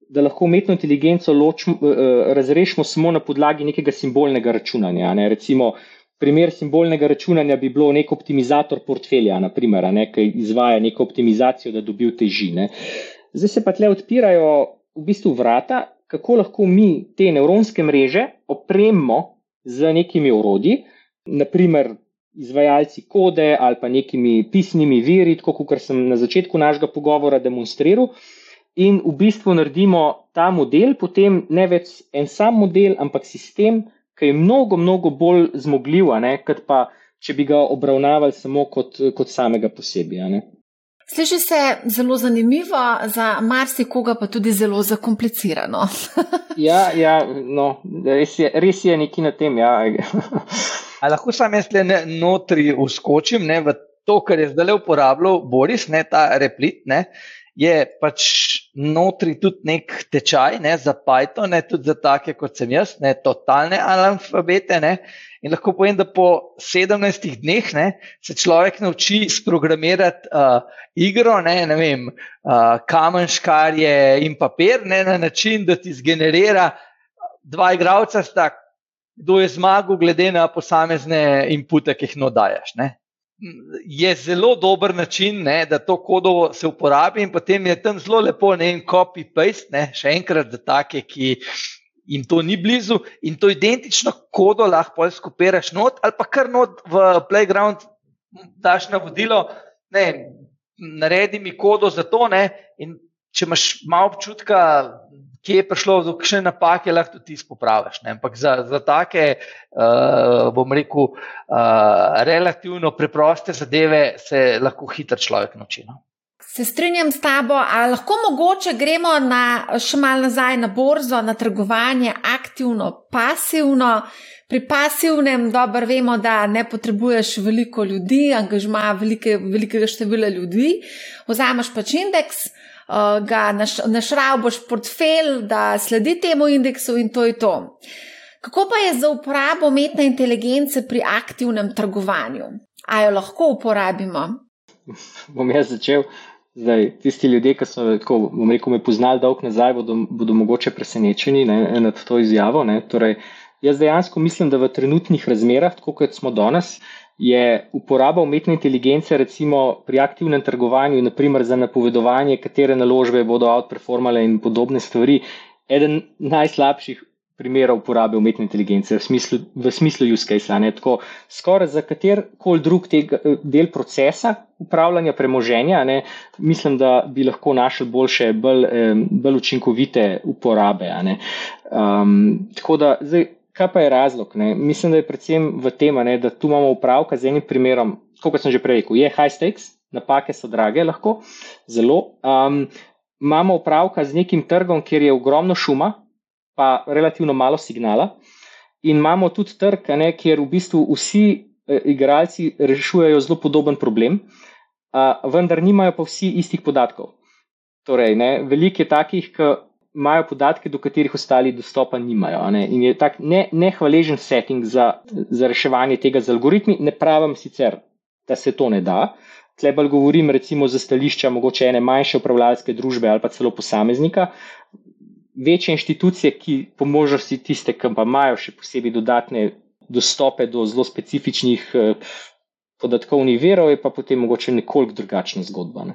da lahko umetno inteligenco ločmo, uh, razrešimo samo na podlagi nekega simbolnega računanja. Ne? Recimo, primer simbolnega računanja bi bilo nek optimizator portfelja, naprimer, ne? ki izvaja neko optimizacijo, da dobi teži. Ne? Zdaj se pa tle odpirajo v bistvu vrata, kako lahko mi te nevronske mreže opremo z nekimi urodji, naprimer izvajalci kode ali pa nekimi pisnimi viri, tako kot sem na začetku našega pogovora demonstriral. In v bistvu naredimo ta model, potem ne več en sam model, ampak sistem, ki je mnogo, mnogo bolj zmogljiv, kot pa če bi ga obravnavali samo kot, kot samega posebej. Sliši se zelo zanimivo, za marsikoga pa tudi zelo zakomplicirano. ja, ja no, res, je, res je nekaj na tem. Ja. lahko sam jaz le notri uskočim ne, v to, kar je zdaj uporabljal Boris, ne, ta replit. Ne, je pač notri tudi nek tečaj ne, za Python, ne, tudi za take kot sem jaz, ne, totalne analfabete. Ne, In lahko povem, da po 17 dneh ne, se človek nauči sprogramirati uh, igro, ne, ne vem, uh, kamen, škarje in papir, ne, na način, da ti zgenerira dva igralca, sta, kdo je zmagal, glede na posamezne inpute, ki jih nodajaš. Je zelo dober način, ne, da to kodo se uporabi, in potem je tam zelo lepo, ne en copy-paste, še enkrat za take, ki in to ni blizu, in to identično kodo lahko skopiraš not, ali pa kar not v playground, daš navodilo, ne, naredi mi kodo za to. Ne, in če imaš malo občutka, kje je prišlo do kakšne napake, lahko tudi ti spopraviš. Ampak za, za take, uh, bom rekel, uh, relativno preproste zadeve se lahko hitro človek nauči. No. Se strinjam s tabo, ali lahko mogoče gremo na, še malo nazaj na borzo, na trgovanje, aktivno, pasivno. Pri pasivnem dobro vemo, da ne potrebuješ veliko ljudi, angažma velike, velikega števila ljudi. Vzameš pač indeks, uh, ga naš, našravboš portfelj, da sledi temu indeksu in to je to. Kako pa je za uporabo umetne inteligence pri aktivnem trgovanju? A jo lahko uporabimo? Bom jaz začel. Zdaj, tisti ljudje, ki so tako, rekel, me poznali dolgo nazaj, bodo, bodo mogoče presenečeni ne, nad to izjavo. Torej, jaz dejansko mislim, da v trenutnih razmerah, tako kot smo danes, je uporaba umetne inteligence, recimo pri aktivnem trgovanju, naprimer za napovedovanje, katere naložbe bodo outperformale in podobne stvari, eden najslabših primera uporabe umetne inteligence v smislu, v smislu use case. Tako, skoraj za kater koli drug tega, del procesa upravljanja premoženja, ne, mislim, da bi lahko našli boljše, bolj, bolj učinkovite uporabe. Um, tako da, zdaj, kaj pa je razlog? Ne? Mislim, da je predvsem v tem, ne, da tu imamo upravka z enim primerom, kot sem že prej rekel, je high stakes, napake so drage, lahko zelo. Um, imamo upravka z nekim trgom, kjer je ogromno šuma, pa relativno malo signala. In imamo tudi trg, ne, kjer v bistvu vsi eh, igralci rešujejo zelo podoben problem, a, vendar nimajo pa vsi istih podatkov. Torej, ne, veliko je takih, ki imajo podatke, do katerih ostali dostopa nimajo. Ne, in je tak ne, nehvaležen setting za, za reševanje tega z algoritmi. Ne pravim sicer, da se to ne da. Tlebal govorim recimo za stališča mogoče ene manjše upravljalske družbe ali pa celo posameznika, večje inštitucije, ki po možnosti tiste, ki pa imajo še posebej dodatne dostope do zelo specifičnih eh, podatkovnih verov, je pa potem mogoče nekoliko drugačna zgodba. Ne?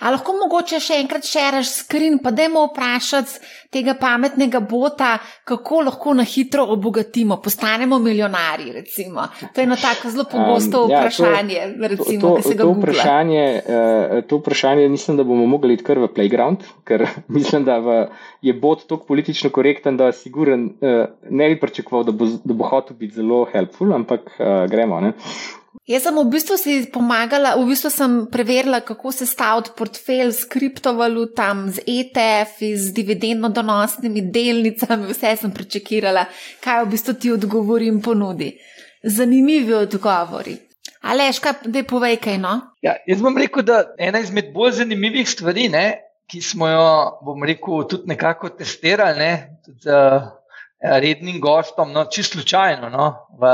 A lahko mogoče še enkrat šeraš skrin, pa dajmo vprašati tega pametnega bota, kako lahko na hitro obogatimo, postanemo milijonari. Recimo. To je eno tako zelo pogosto um, ja, vprašanje. To, recimo, to, to, to, vprašanje uh, to vprašanje mislim, da bomo mogli iti kar v playground, ker mislim, da v, je bot tako politično korekten, da siguren, uh, ne bi pričakoval, da bo, da bo hotel biti zelo helpful, ampak uh, gremo. Ne? Jaz sem v bistvu si pomagala, v bistvu sem preverila, kako se staviti portfelj s kriptovalutami, z ETF, z dividendno donosnimi delnicami, vse sem prečekirala, kaj v bistvu ti odgovorim ponudi. Zanimivi odgovori. Aleš, kaj da povej kaj no? Ja, jaz bom rekel, da ena izmed bolj zanimivih stvari, ne, ki smo jo, bom rekel, tudi nekako testirali, ne, tudi, uh, rednim gostom, no, čisto slučajno, no, v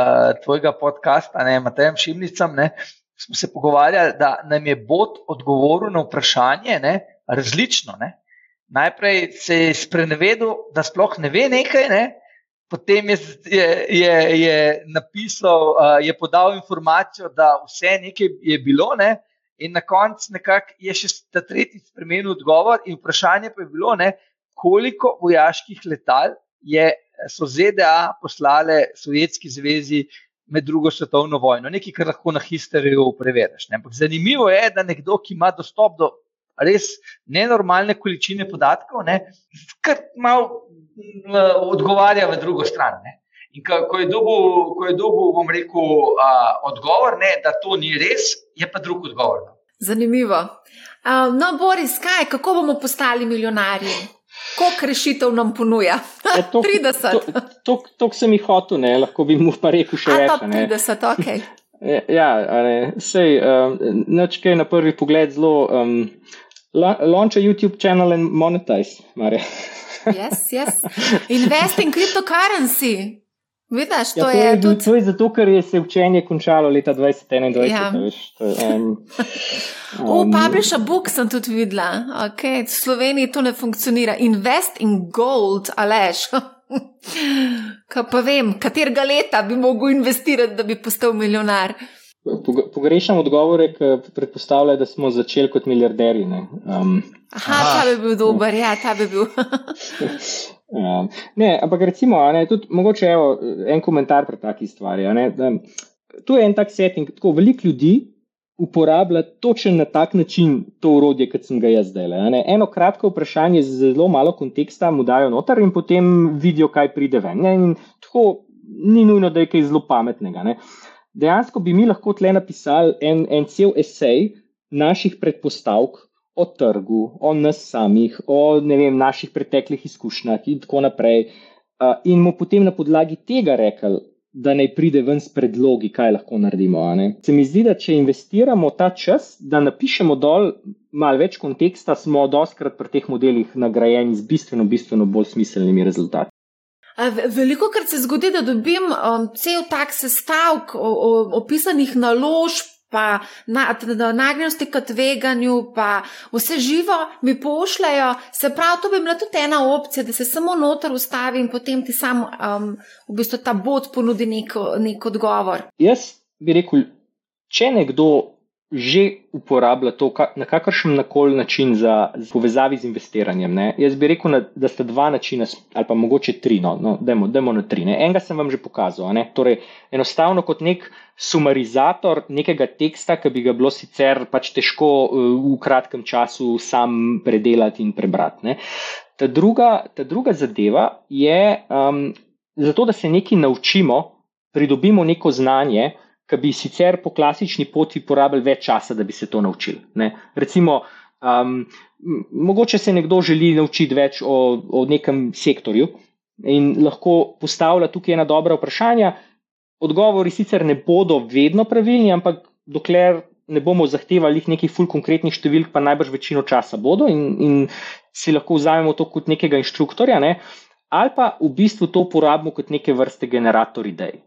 tvojega podcasta, ne, Matejem Šimnicam, ne, smo se pogovarjali, da nam je bot odgovoril na vprašanje ne, različno. Ne. Najprej se je sprenevedel, da sploh ne ve nekaj, ne, potem je, je, je, je napisal, uh, je podal informacijo, da vse nekaj je bilo. Ne, In na koncu je še ta tretji spremenil odgovor, in vprašanje pa je bilo, ne, koliko vojaških letal je so ZDA poslale Sovjetski zvezi med drugo svetovno vojno, nekaj, kar lahko na historiju preveriš. Zanimivo je, da nekdo, ki ima dostop do res nenormalne količine podatkov, ne, kar malo odgovarja v drugo stran. Ne. In ko je dobil, bom rekel, a, odgovor, ne, da to ni res, je pa drug odgovor. No. Zanimivo. Um, no, Boris, kaj, kako bomo postali milijonarji? Koliko rešitev nam ponuja? Ja, tok, 30. To, to sem jih hotel, ne? lahko bi mu pa rekel še več. 30, ok. ja, sej, um, noč kaj na prvi pogled zelo. Um, launch a YouTube channel and monetize, Marja. yes, yes. Invest in cryptocurrency. Vidiš, to, ja, to, je je tudi... to je zato, ker je se učenje končalo leta 2021. Ja. Veš, to, um, um, o, publish a book sem tudi videla. Okay. V Sloveniji to ne funkcionira. Invest in gold, alež. Kaj pa vem, katerega leta bi mogel investirati, da bi postal milijonar. Pogrešam odgovore, ki predpostavljajo, da smo začeli kot milijarderji. Um, Aha, aha, ta bi bil dober, ja, ta bi bil. Ja. Ne, ampak recimo, ne, tudi mogoče evo, en komentar pri takih stvarih. Tu je en tak setting, tako veliko ljudi uporablja točno na tak način to urodje, kot sem ga jaz zdaj. Eno kratko vprašanje z zelo malo konteksta mu dajo noter in potem vidijo, kaj pride ven. Ne? In tako ni nujno, da je kaj zelo pametnega. Ne? Dejansko bi mi lahko tle napisali en, en cel esej naših predpostavk, o trgu, o nas samih, o vem, naših preteklih izkušnjah in tako naprej. Uh, in mu potem na podlagi tega rekel, da naj pride ven s predlogi, kaj lahko naredimo. Se mi zdi, da če investiramo ta čas, da napišemo dol malo več konteksta, smo doskrat pri teh modelih nagrajeni z bistveno, bistveno bolj smiselnimi rezultati. Veliko krat se zgodi, da dobim um, cel tak sestavek opisanih naložb, pa na, nagnjenosti k tveganju, pa vse živo mi pošljajo. Se pravi, to bi bila tudi ena opcija, da se samo noter ustavi in potem ti sam um, v bistvu ta bod ponudi nek, nek odgovor. Jaz bi rekel, če nekdo že uporablja to na kakršen koli način za povezavi z investiranjem. Ne? Jaz bi rekel, da sta dva načina, ali pa mogoče tri, no, no demo, demo na tri. Ne? Enega sem vam že pokazal. Torej, enostavno kot nek sumarizator nekega teksta, ki bi ga bilo sicer pač težko uh, v kratkem času sam predelati in prebrati. Ta druga, ta druga zadeva je, um, zato da se nekaj naučimo, pridobimo neko znanje ki bi sicer po klasični poti porabili več časa, da bi se to naučili. Ne? Recimo, um, mogoče se nekdo želi naučiti več o, o nekem sektorju in lahko postavlja tukaj ena dobra vprašanja. Odgovori sicer ne bodo vedno pravilni, ampak dokler ne bomo zahtevali nekih ful konkretnih številk, pa najbrž večino časa bodo in, in si lahko vzamemo to kot nekega inštruktorja, ne? ali pa v bistvu to uporabimo kot neke vrste generator idej.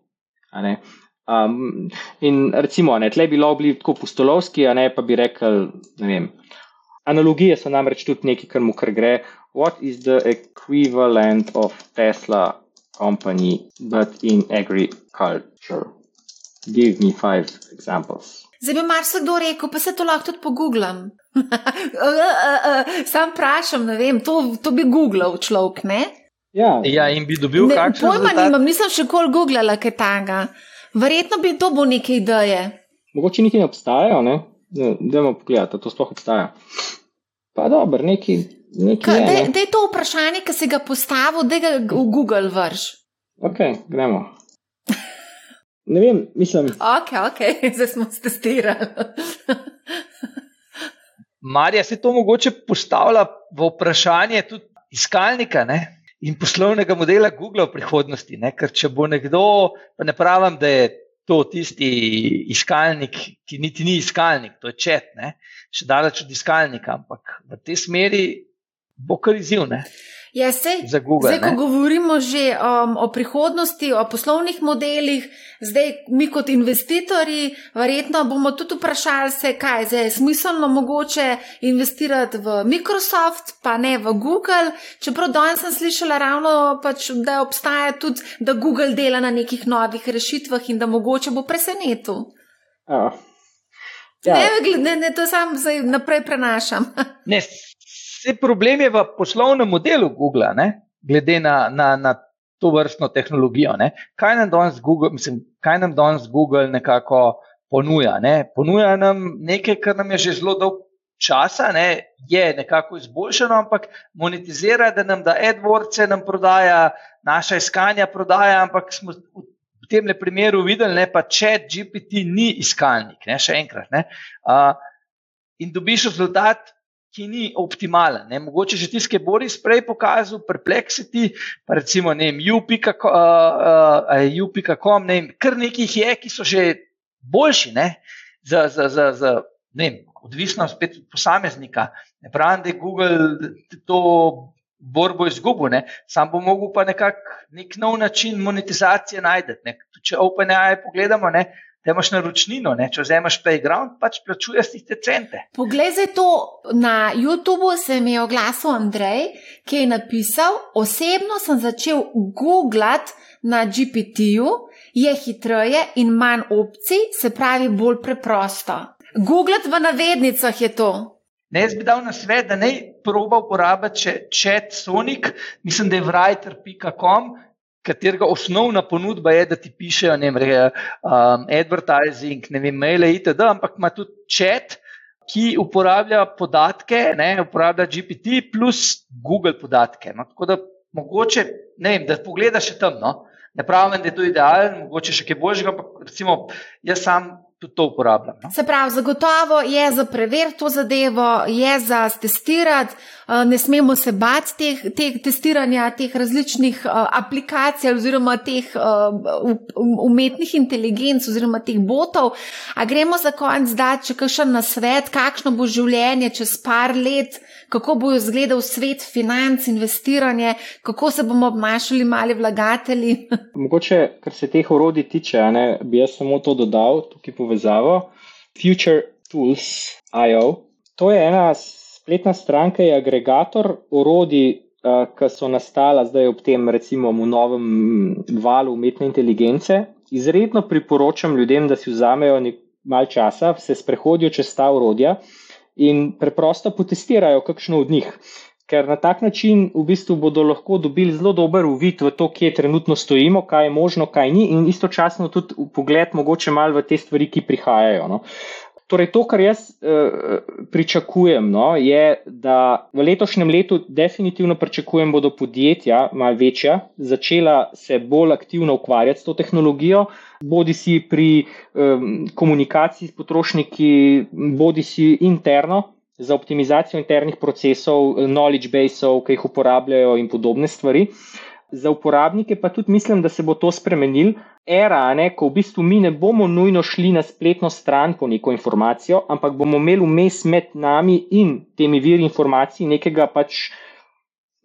Um, in recimo, ne, tle bi bilo bili tako postolovski, a ne pa bi rekel, ne vem. Analogije so namreč tudi nekaj, kar mu kar gre. What is the equivalent of Tesla company, but in agriculture? Give me five examples. Zdaj bi marsikdo rekel, pa se to lahko tudi pogooglam. Sam vprašam, ne vem, to, to bi googlal človek, ne? Ja. ja, in bi dobil kakšen. Pojma nimam, nisem še kol googlala kaj tanga. Verjetno bi to bo neke ideje. Mogoče niti ne obstajajo, ne? Dajmo pogledati, to sploh obstaja. Pa dobro, neki. Da je to vprašanje, ki si ga postavil, da ga v Google vrš. Ok, gremo. Ne vem, mislim. Ok, ok, zdaj smo se testirali. Marija se to mogoče postavlja v vprašanje tudi iskalnika, ne? In poslovnega modela Google v prihodnosti. Ne? Ker če bo nekdo, pa ne pravim, da je to tisti iskalnik, ki niti ni iskalnik, to je čet, ne? še daleč od iskalnika, ampak v tej smeri bo kar izziv. Ja, sej, Google, zdaj, ko govorimo že um, o prihodnosti, o poslovnih modelih, zdaj mi kot investitorji, verjetno bomo tudi vprašali se, kaj je smiselno mogoče investirati v Microsoft, pa ne v Google. Čeprav danes sem slišala ravno, pač, da obstaja tudi, da Google dela na nekih novih rešitvah in da mogoče bo presenetil. Oh. Ja. Ne, ne, ne, to sam zdaj naprej prenašam. ne, Vse problem je v poslovnem modelu Google, ne? glede na, na, na to vrstno tehnologijo. Ne? Kaj nam danes Google, mislim, kaj nam danes Google nekako ponuja? Ne? Ponuja nam nekaj, kar nam je že zelo dolgo časa, ne? je nekako izboljšano, ampak monetizira, da nam da AdWords, nam prodaja, naša iskanja prodaja, ampak smo. V tem primeru videli, da če GPT ni iskalnik, ne, še enkrat. Ne, uh, in dobiš rezultat, ki ni optimalen. Ne? Mogoče že tiskaj Boris prej pokazal, perplexity, pa recimo ne vem, u.com, ne vem, kar nekih je, ki so že boljši, ne? Za, za, za, za, ne vem, odvisno spet od posameznika. Ne pravim, da je Google to borbo izgubil, ne? sam bo mogel pa nekak nek nov način monetizacije najti. Če OpenAI pogledamo, ne? Da imaš naročnino, ne? če vzameš payground, pač plačuješ tiste cente. Poglej, za to na YouTubu se mi je oglasil Andrej, ki je napisal: Osebno sem začel googlati na GPT-ju, je hitreje in manj opcij, se pravi, bolj preprosto. Googlati v navednicah je to. Ne, jaz bi dal na svet, da ne proba uporabiti chat Sonic, mislim, da je writer.com, katerega osnovna ponudba je, da ti pišejo, ne vem, um, advertising, ne vem, maile, itd., ampak ima tudi chat, ki uporablja podatke, ne, uporablja GPT plus Google podatke. No, tako da mogoče, ne vem, da pogledaš še tam. No. Ne pravim, da je to idealen, mogoče še kaj božjega, ampak recimo jaz sam tudi to uporabljam. No? Se pravi, zagotovo je za preveriti to zadevo, je za testirati, eh, ne smemo se bati teh, teh testiranja, teh različnih uh, aplikacij oziroma teh uh, umetnih inteligenc oziroma teh botov. A gremo za konec dati, če kakšen na svet, kakšno bo življenje čez par let kako bo izgledal svet financ, investiranje, kako se bomo obnašali mali vlagatelji. Mogoče, kar se teh orodij tiče, ne, bi jaz samo to dodal, tukaj povezavo. Future Tools.io. To je ena spletna stran, ki je agregator orodij, ki so nastala zdaj ob tem, recimo, v novem valu umetne inteligence. Izredno priporočam ljudem, da si vzamejo nekaj časa, se sprehodijo čez ta orodja in preprosto potestirajo kakšno od njih. Ker na tak način v bistvu bodo lahko dobili zelo dober uvid v to, kje trenutno stojimo, kaj je možno, kaj ni, in istočasno tudi pogled mogoče malo v te stvari, ki prihajajo. No. Torej, to, kar jaz uh, pričakujem, no, je, da v letošnjem letu definitivno pričakujem, da bodo podjetja, malo večja, začela se bolj aktivno ukvarjati s to tehnologijo, bodi si pri um, komunikaciji s potrošniki, bodi si interno za optimizacijo internih procesov, knowledge baseov, ki jih uporabljajo in podobne stvari. Za uporabnike pa tudi mislim, da se bo to spremenil. Era, ne, ko v bistvu mi ne bomo nujno šli na spletno stran po neko informacijo, ampak bomo imeli vmes med nami in temi viri informacij nekega pač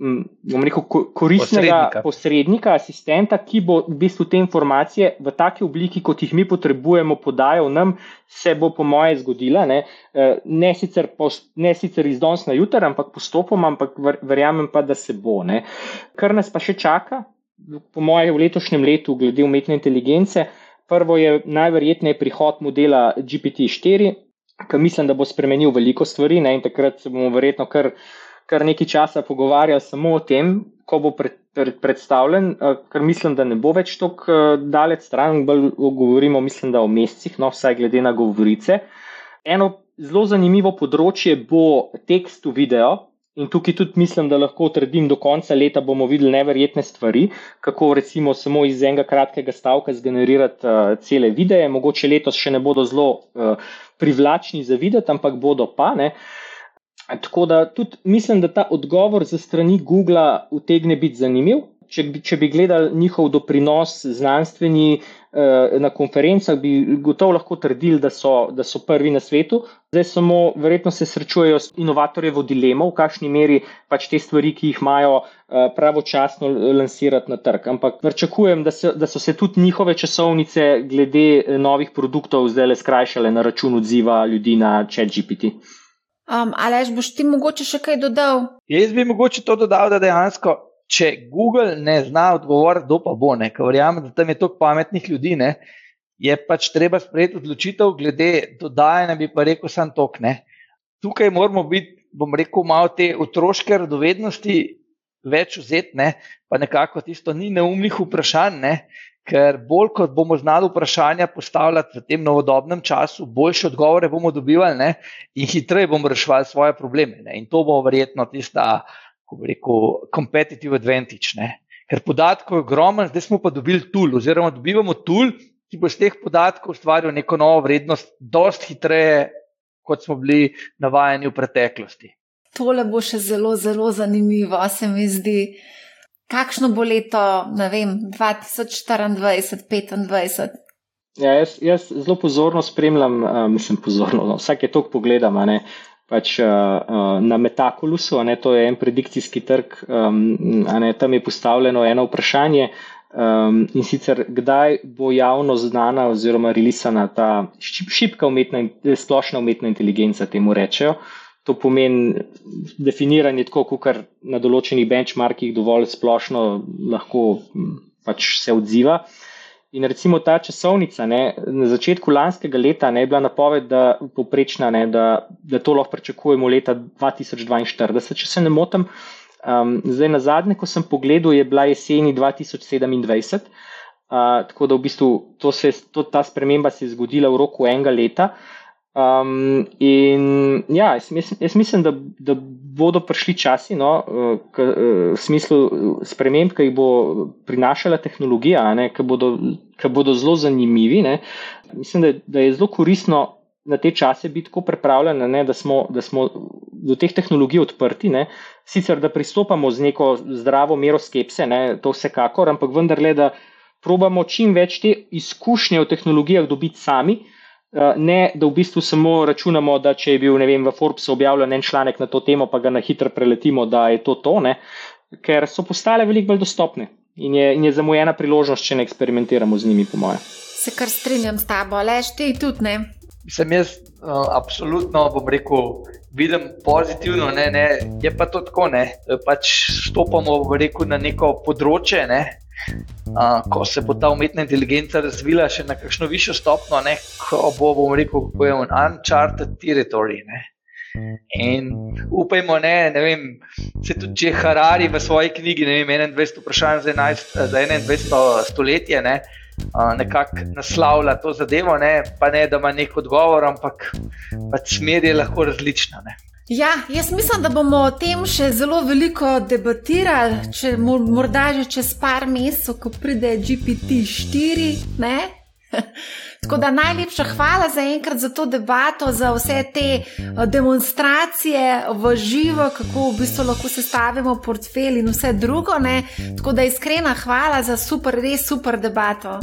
bom rekel, koristnega posrednika. posrednika, asistenta, ki bo v bistvu te informacije v taki obliki, kot jih mi potrebujemo, podajal nam, se bo po moje zgodila. Ne, e, ne, sicer, ne sicer iz danes na jutro, ampak postopoma, ampak verjamem pa, da se bo. Ne. Kar nas pa še čaka, po moje, v letošnjem letu, glede umetne inteligence. Prvo je najverjetneje prihod modela GPT-4, ki mislim, da bo spremenil veliko stvari, ne, in takrat se bomo verjetno kar kar nekaj časa pogovarjali samo o tem, ko bo pred, pred, predstavljen, eh, ker mislim, da ne bo več tako eh, daleč stran, bolj govorimo, mislim, da o mesecih, no, vsaj glede na govorice. Eno zelo zanimivo področje bo tekst v video. In tukaj tudi mislim, da lahko trdim, do konca leta bomo videli neverjetne stvari, kako recimo samo iz enega kratkega stavka zgenerirati uh, cele videe. Mogoče letos še ne bodo zelo uh, privlačni za videti, ampak bodo pa. Uh, Tako da tudi mislim, da ta odgovor za strani Google utegne biti zanimiv. Če bi, če bi gledali njihov doprinos znanstveni eh, na konferencah, bi gotovo lahko trdili, da so, da so prvi na svetu. Zdaj samo verjetno se srečujejo s inovatorjevo dilemo, v kakšni meri pač te stvari, ki jih imajo, eh, pravočasno lansirati na trg. Ampak pričakujem, da, da so se tudi njihove časovnice glede novih produktov zdaj le skrajšale na račun odziva ljudi na ChatGPT. Um, Ali boš ti mogoče še kaj dodal? Jaz bi mogoče to dodal, da dejansko, če Google ne zna odgovoriti, kdo pa bo, ker verjamem, da tam je toliko pametnih ljudi, ne, je pač treba sprejeti odločitev glede dodajanja, bi pa rekel, sam tok. Ne. Tukaj moramo biti, bom rekel, malo te otroške radovednosti več vzeti, pa nekako tisto ni neumnih vprašanj. Ne ker bolj kot bomo znali vprašanja postavljati v tem novodobnem času, boljše odgovore bomo dobivali ne? in hitreje bomo reševali svoje probleme. Ne? In to bo verjetno tista, ko bi rekel, competitive advantage. Ne? Ker podatkov je ogromno, zdaj smo pa dobili tool, oziroma dobivamo tool, ki bo iz teh podatkov ustvaril neko novo vrednost, dosti hitreje, kot smo bili navajeni v preteklosti. Tole bo še zelo, zelo zanimivo, se mi zdi kakšno bo leto, ne vem, 2024, 2025. Ja, jaz, jaz zelo pozorno spremljam, uh, mislim, pozorno, no, vsake tok pogledam. Pač, uh, uh, na Metakolusu, ne, to je en predikcijski trg, um, ne, tam je postavljeno eno vprašanje um, in sicer, kdaj bo javno znana oziroma relisana ta šipka umetna, splošna umetna inteligenca, temu rečejo. Uh, To pomeni definiranje tako, kot na določenih benchmarkih dovolj splošno lahko pač se odziva. In recimo ta časovnica, ne, na začetku lanskega leta ne, je bila napoved, da, poprečna, ne, da, da to lahko pričakujemo leta 2042, če se ne motim. Um, zdaj, na zadnje, ko sem pogledal, je bila jeseni 2027, uh, tako da v bistvu se, to, ta sprememba se je zgodila v roku enega leta. Um, in ja, jaz, jaz mislim, da, da bodo prišli časi, no, k, v smislu sprememb, ki jih bo prinašala tehnologija, ki bodo, bodo zelo zanimivi. Ne. Mislim, da, da je zelo koristno na te čase biti tako pripravljen, ne, da, smo, da smo do teh tehnologij odprti. Ne. Sicer da pristopamo z neko zdravo mero skepse, ne, to vsekakor, ampak vendarle, da probamo čim več te izkušnje o tehnologijah dobiti sami. Eh, ne, da v bistvu samo računamo, da če je bil vem, v Forbesu objavljen en članek na to temo, pa ga na hitro preletimo, da je to to, ne, ker so postale veliko bolj dostopne in je, in je zamujena priložnost, če ne eksperimentiramo z njimi, po mojem. Se kar strinjam s tabo, lež ti tudi ne. Sem jaz uh, absolutno, bom rekel, vidim pozitivno, ne, ne, je pa to tako, ne, pač stopamo rekel, na neko področje, ne, Uh, ko se bo ta umetna inteligenca razvila še na kakšno višjo stopno, ne, ko bo, bomo rekel, kako je on uncharted territory. Ne. In upajmo, ne, ne vem, se tudi če Harari v svoji knjigi, ne vem, 21 vprašanj za, 11, za 21 stoletje, ne, nekako naslavlja to zadevo, ne, pa ne, da ima nek odgovor, ampak pač smer je lahko različna. Ne. Ja, jaz mislim, da bomo o tem še zelo veliko debatirali, če morda že čez par mesecev, ko pride GPT-4. Tako da najlepša hvala za enkrat za to debato, za vse te eh, demonstracije v živo, kako v bistvu lahko sestavimo portfelj in vse drugo. Ne? Tako da iskrena hvala za super, res super debato.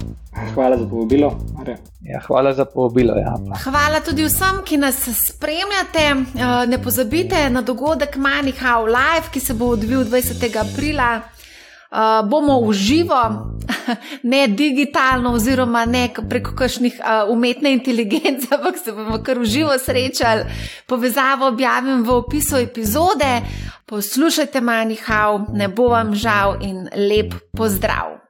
Hvala za povabilo. Ja, hvala za povabilo. Ja. Hvala tudi vsem, ki nas spremljate. Eh, ne pozabite na dogodek Manihau Live, ki se bo odvil 20. aprila uh, bomo v živo, ne digitalno, oziroma ne preko kakšnih uh, umetne inteligence, ampak se bomo kar v živo srečali. Povezavo objavim v opisu epizode. Poslušajte, manjhav, ne bo vam žal in lep pozdrav.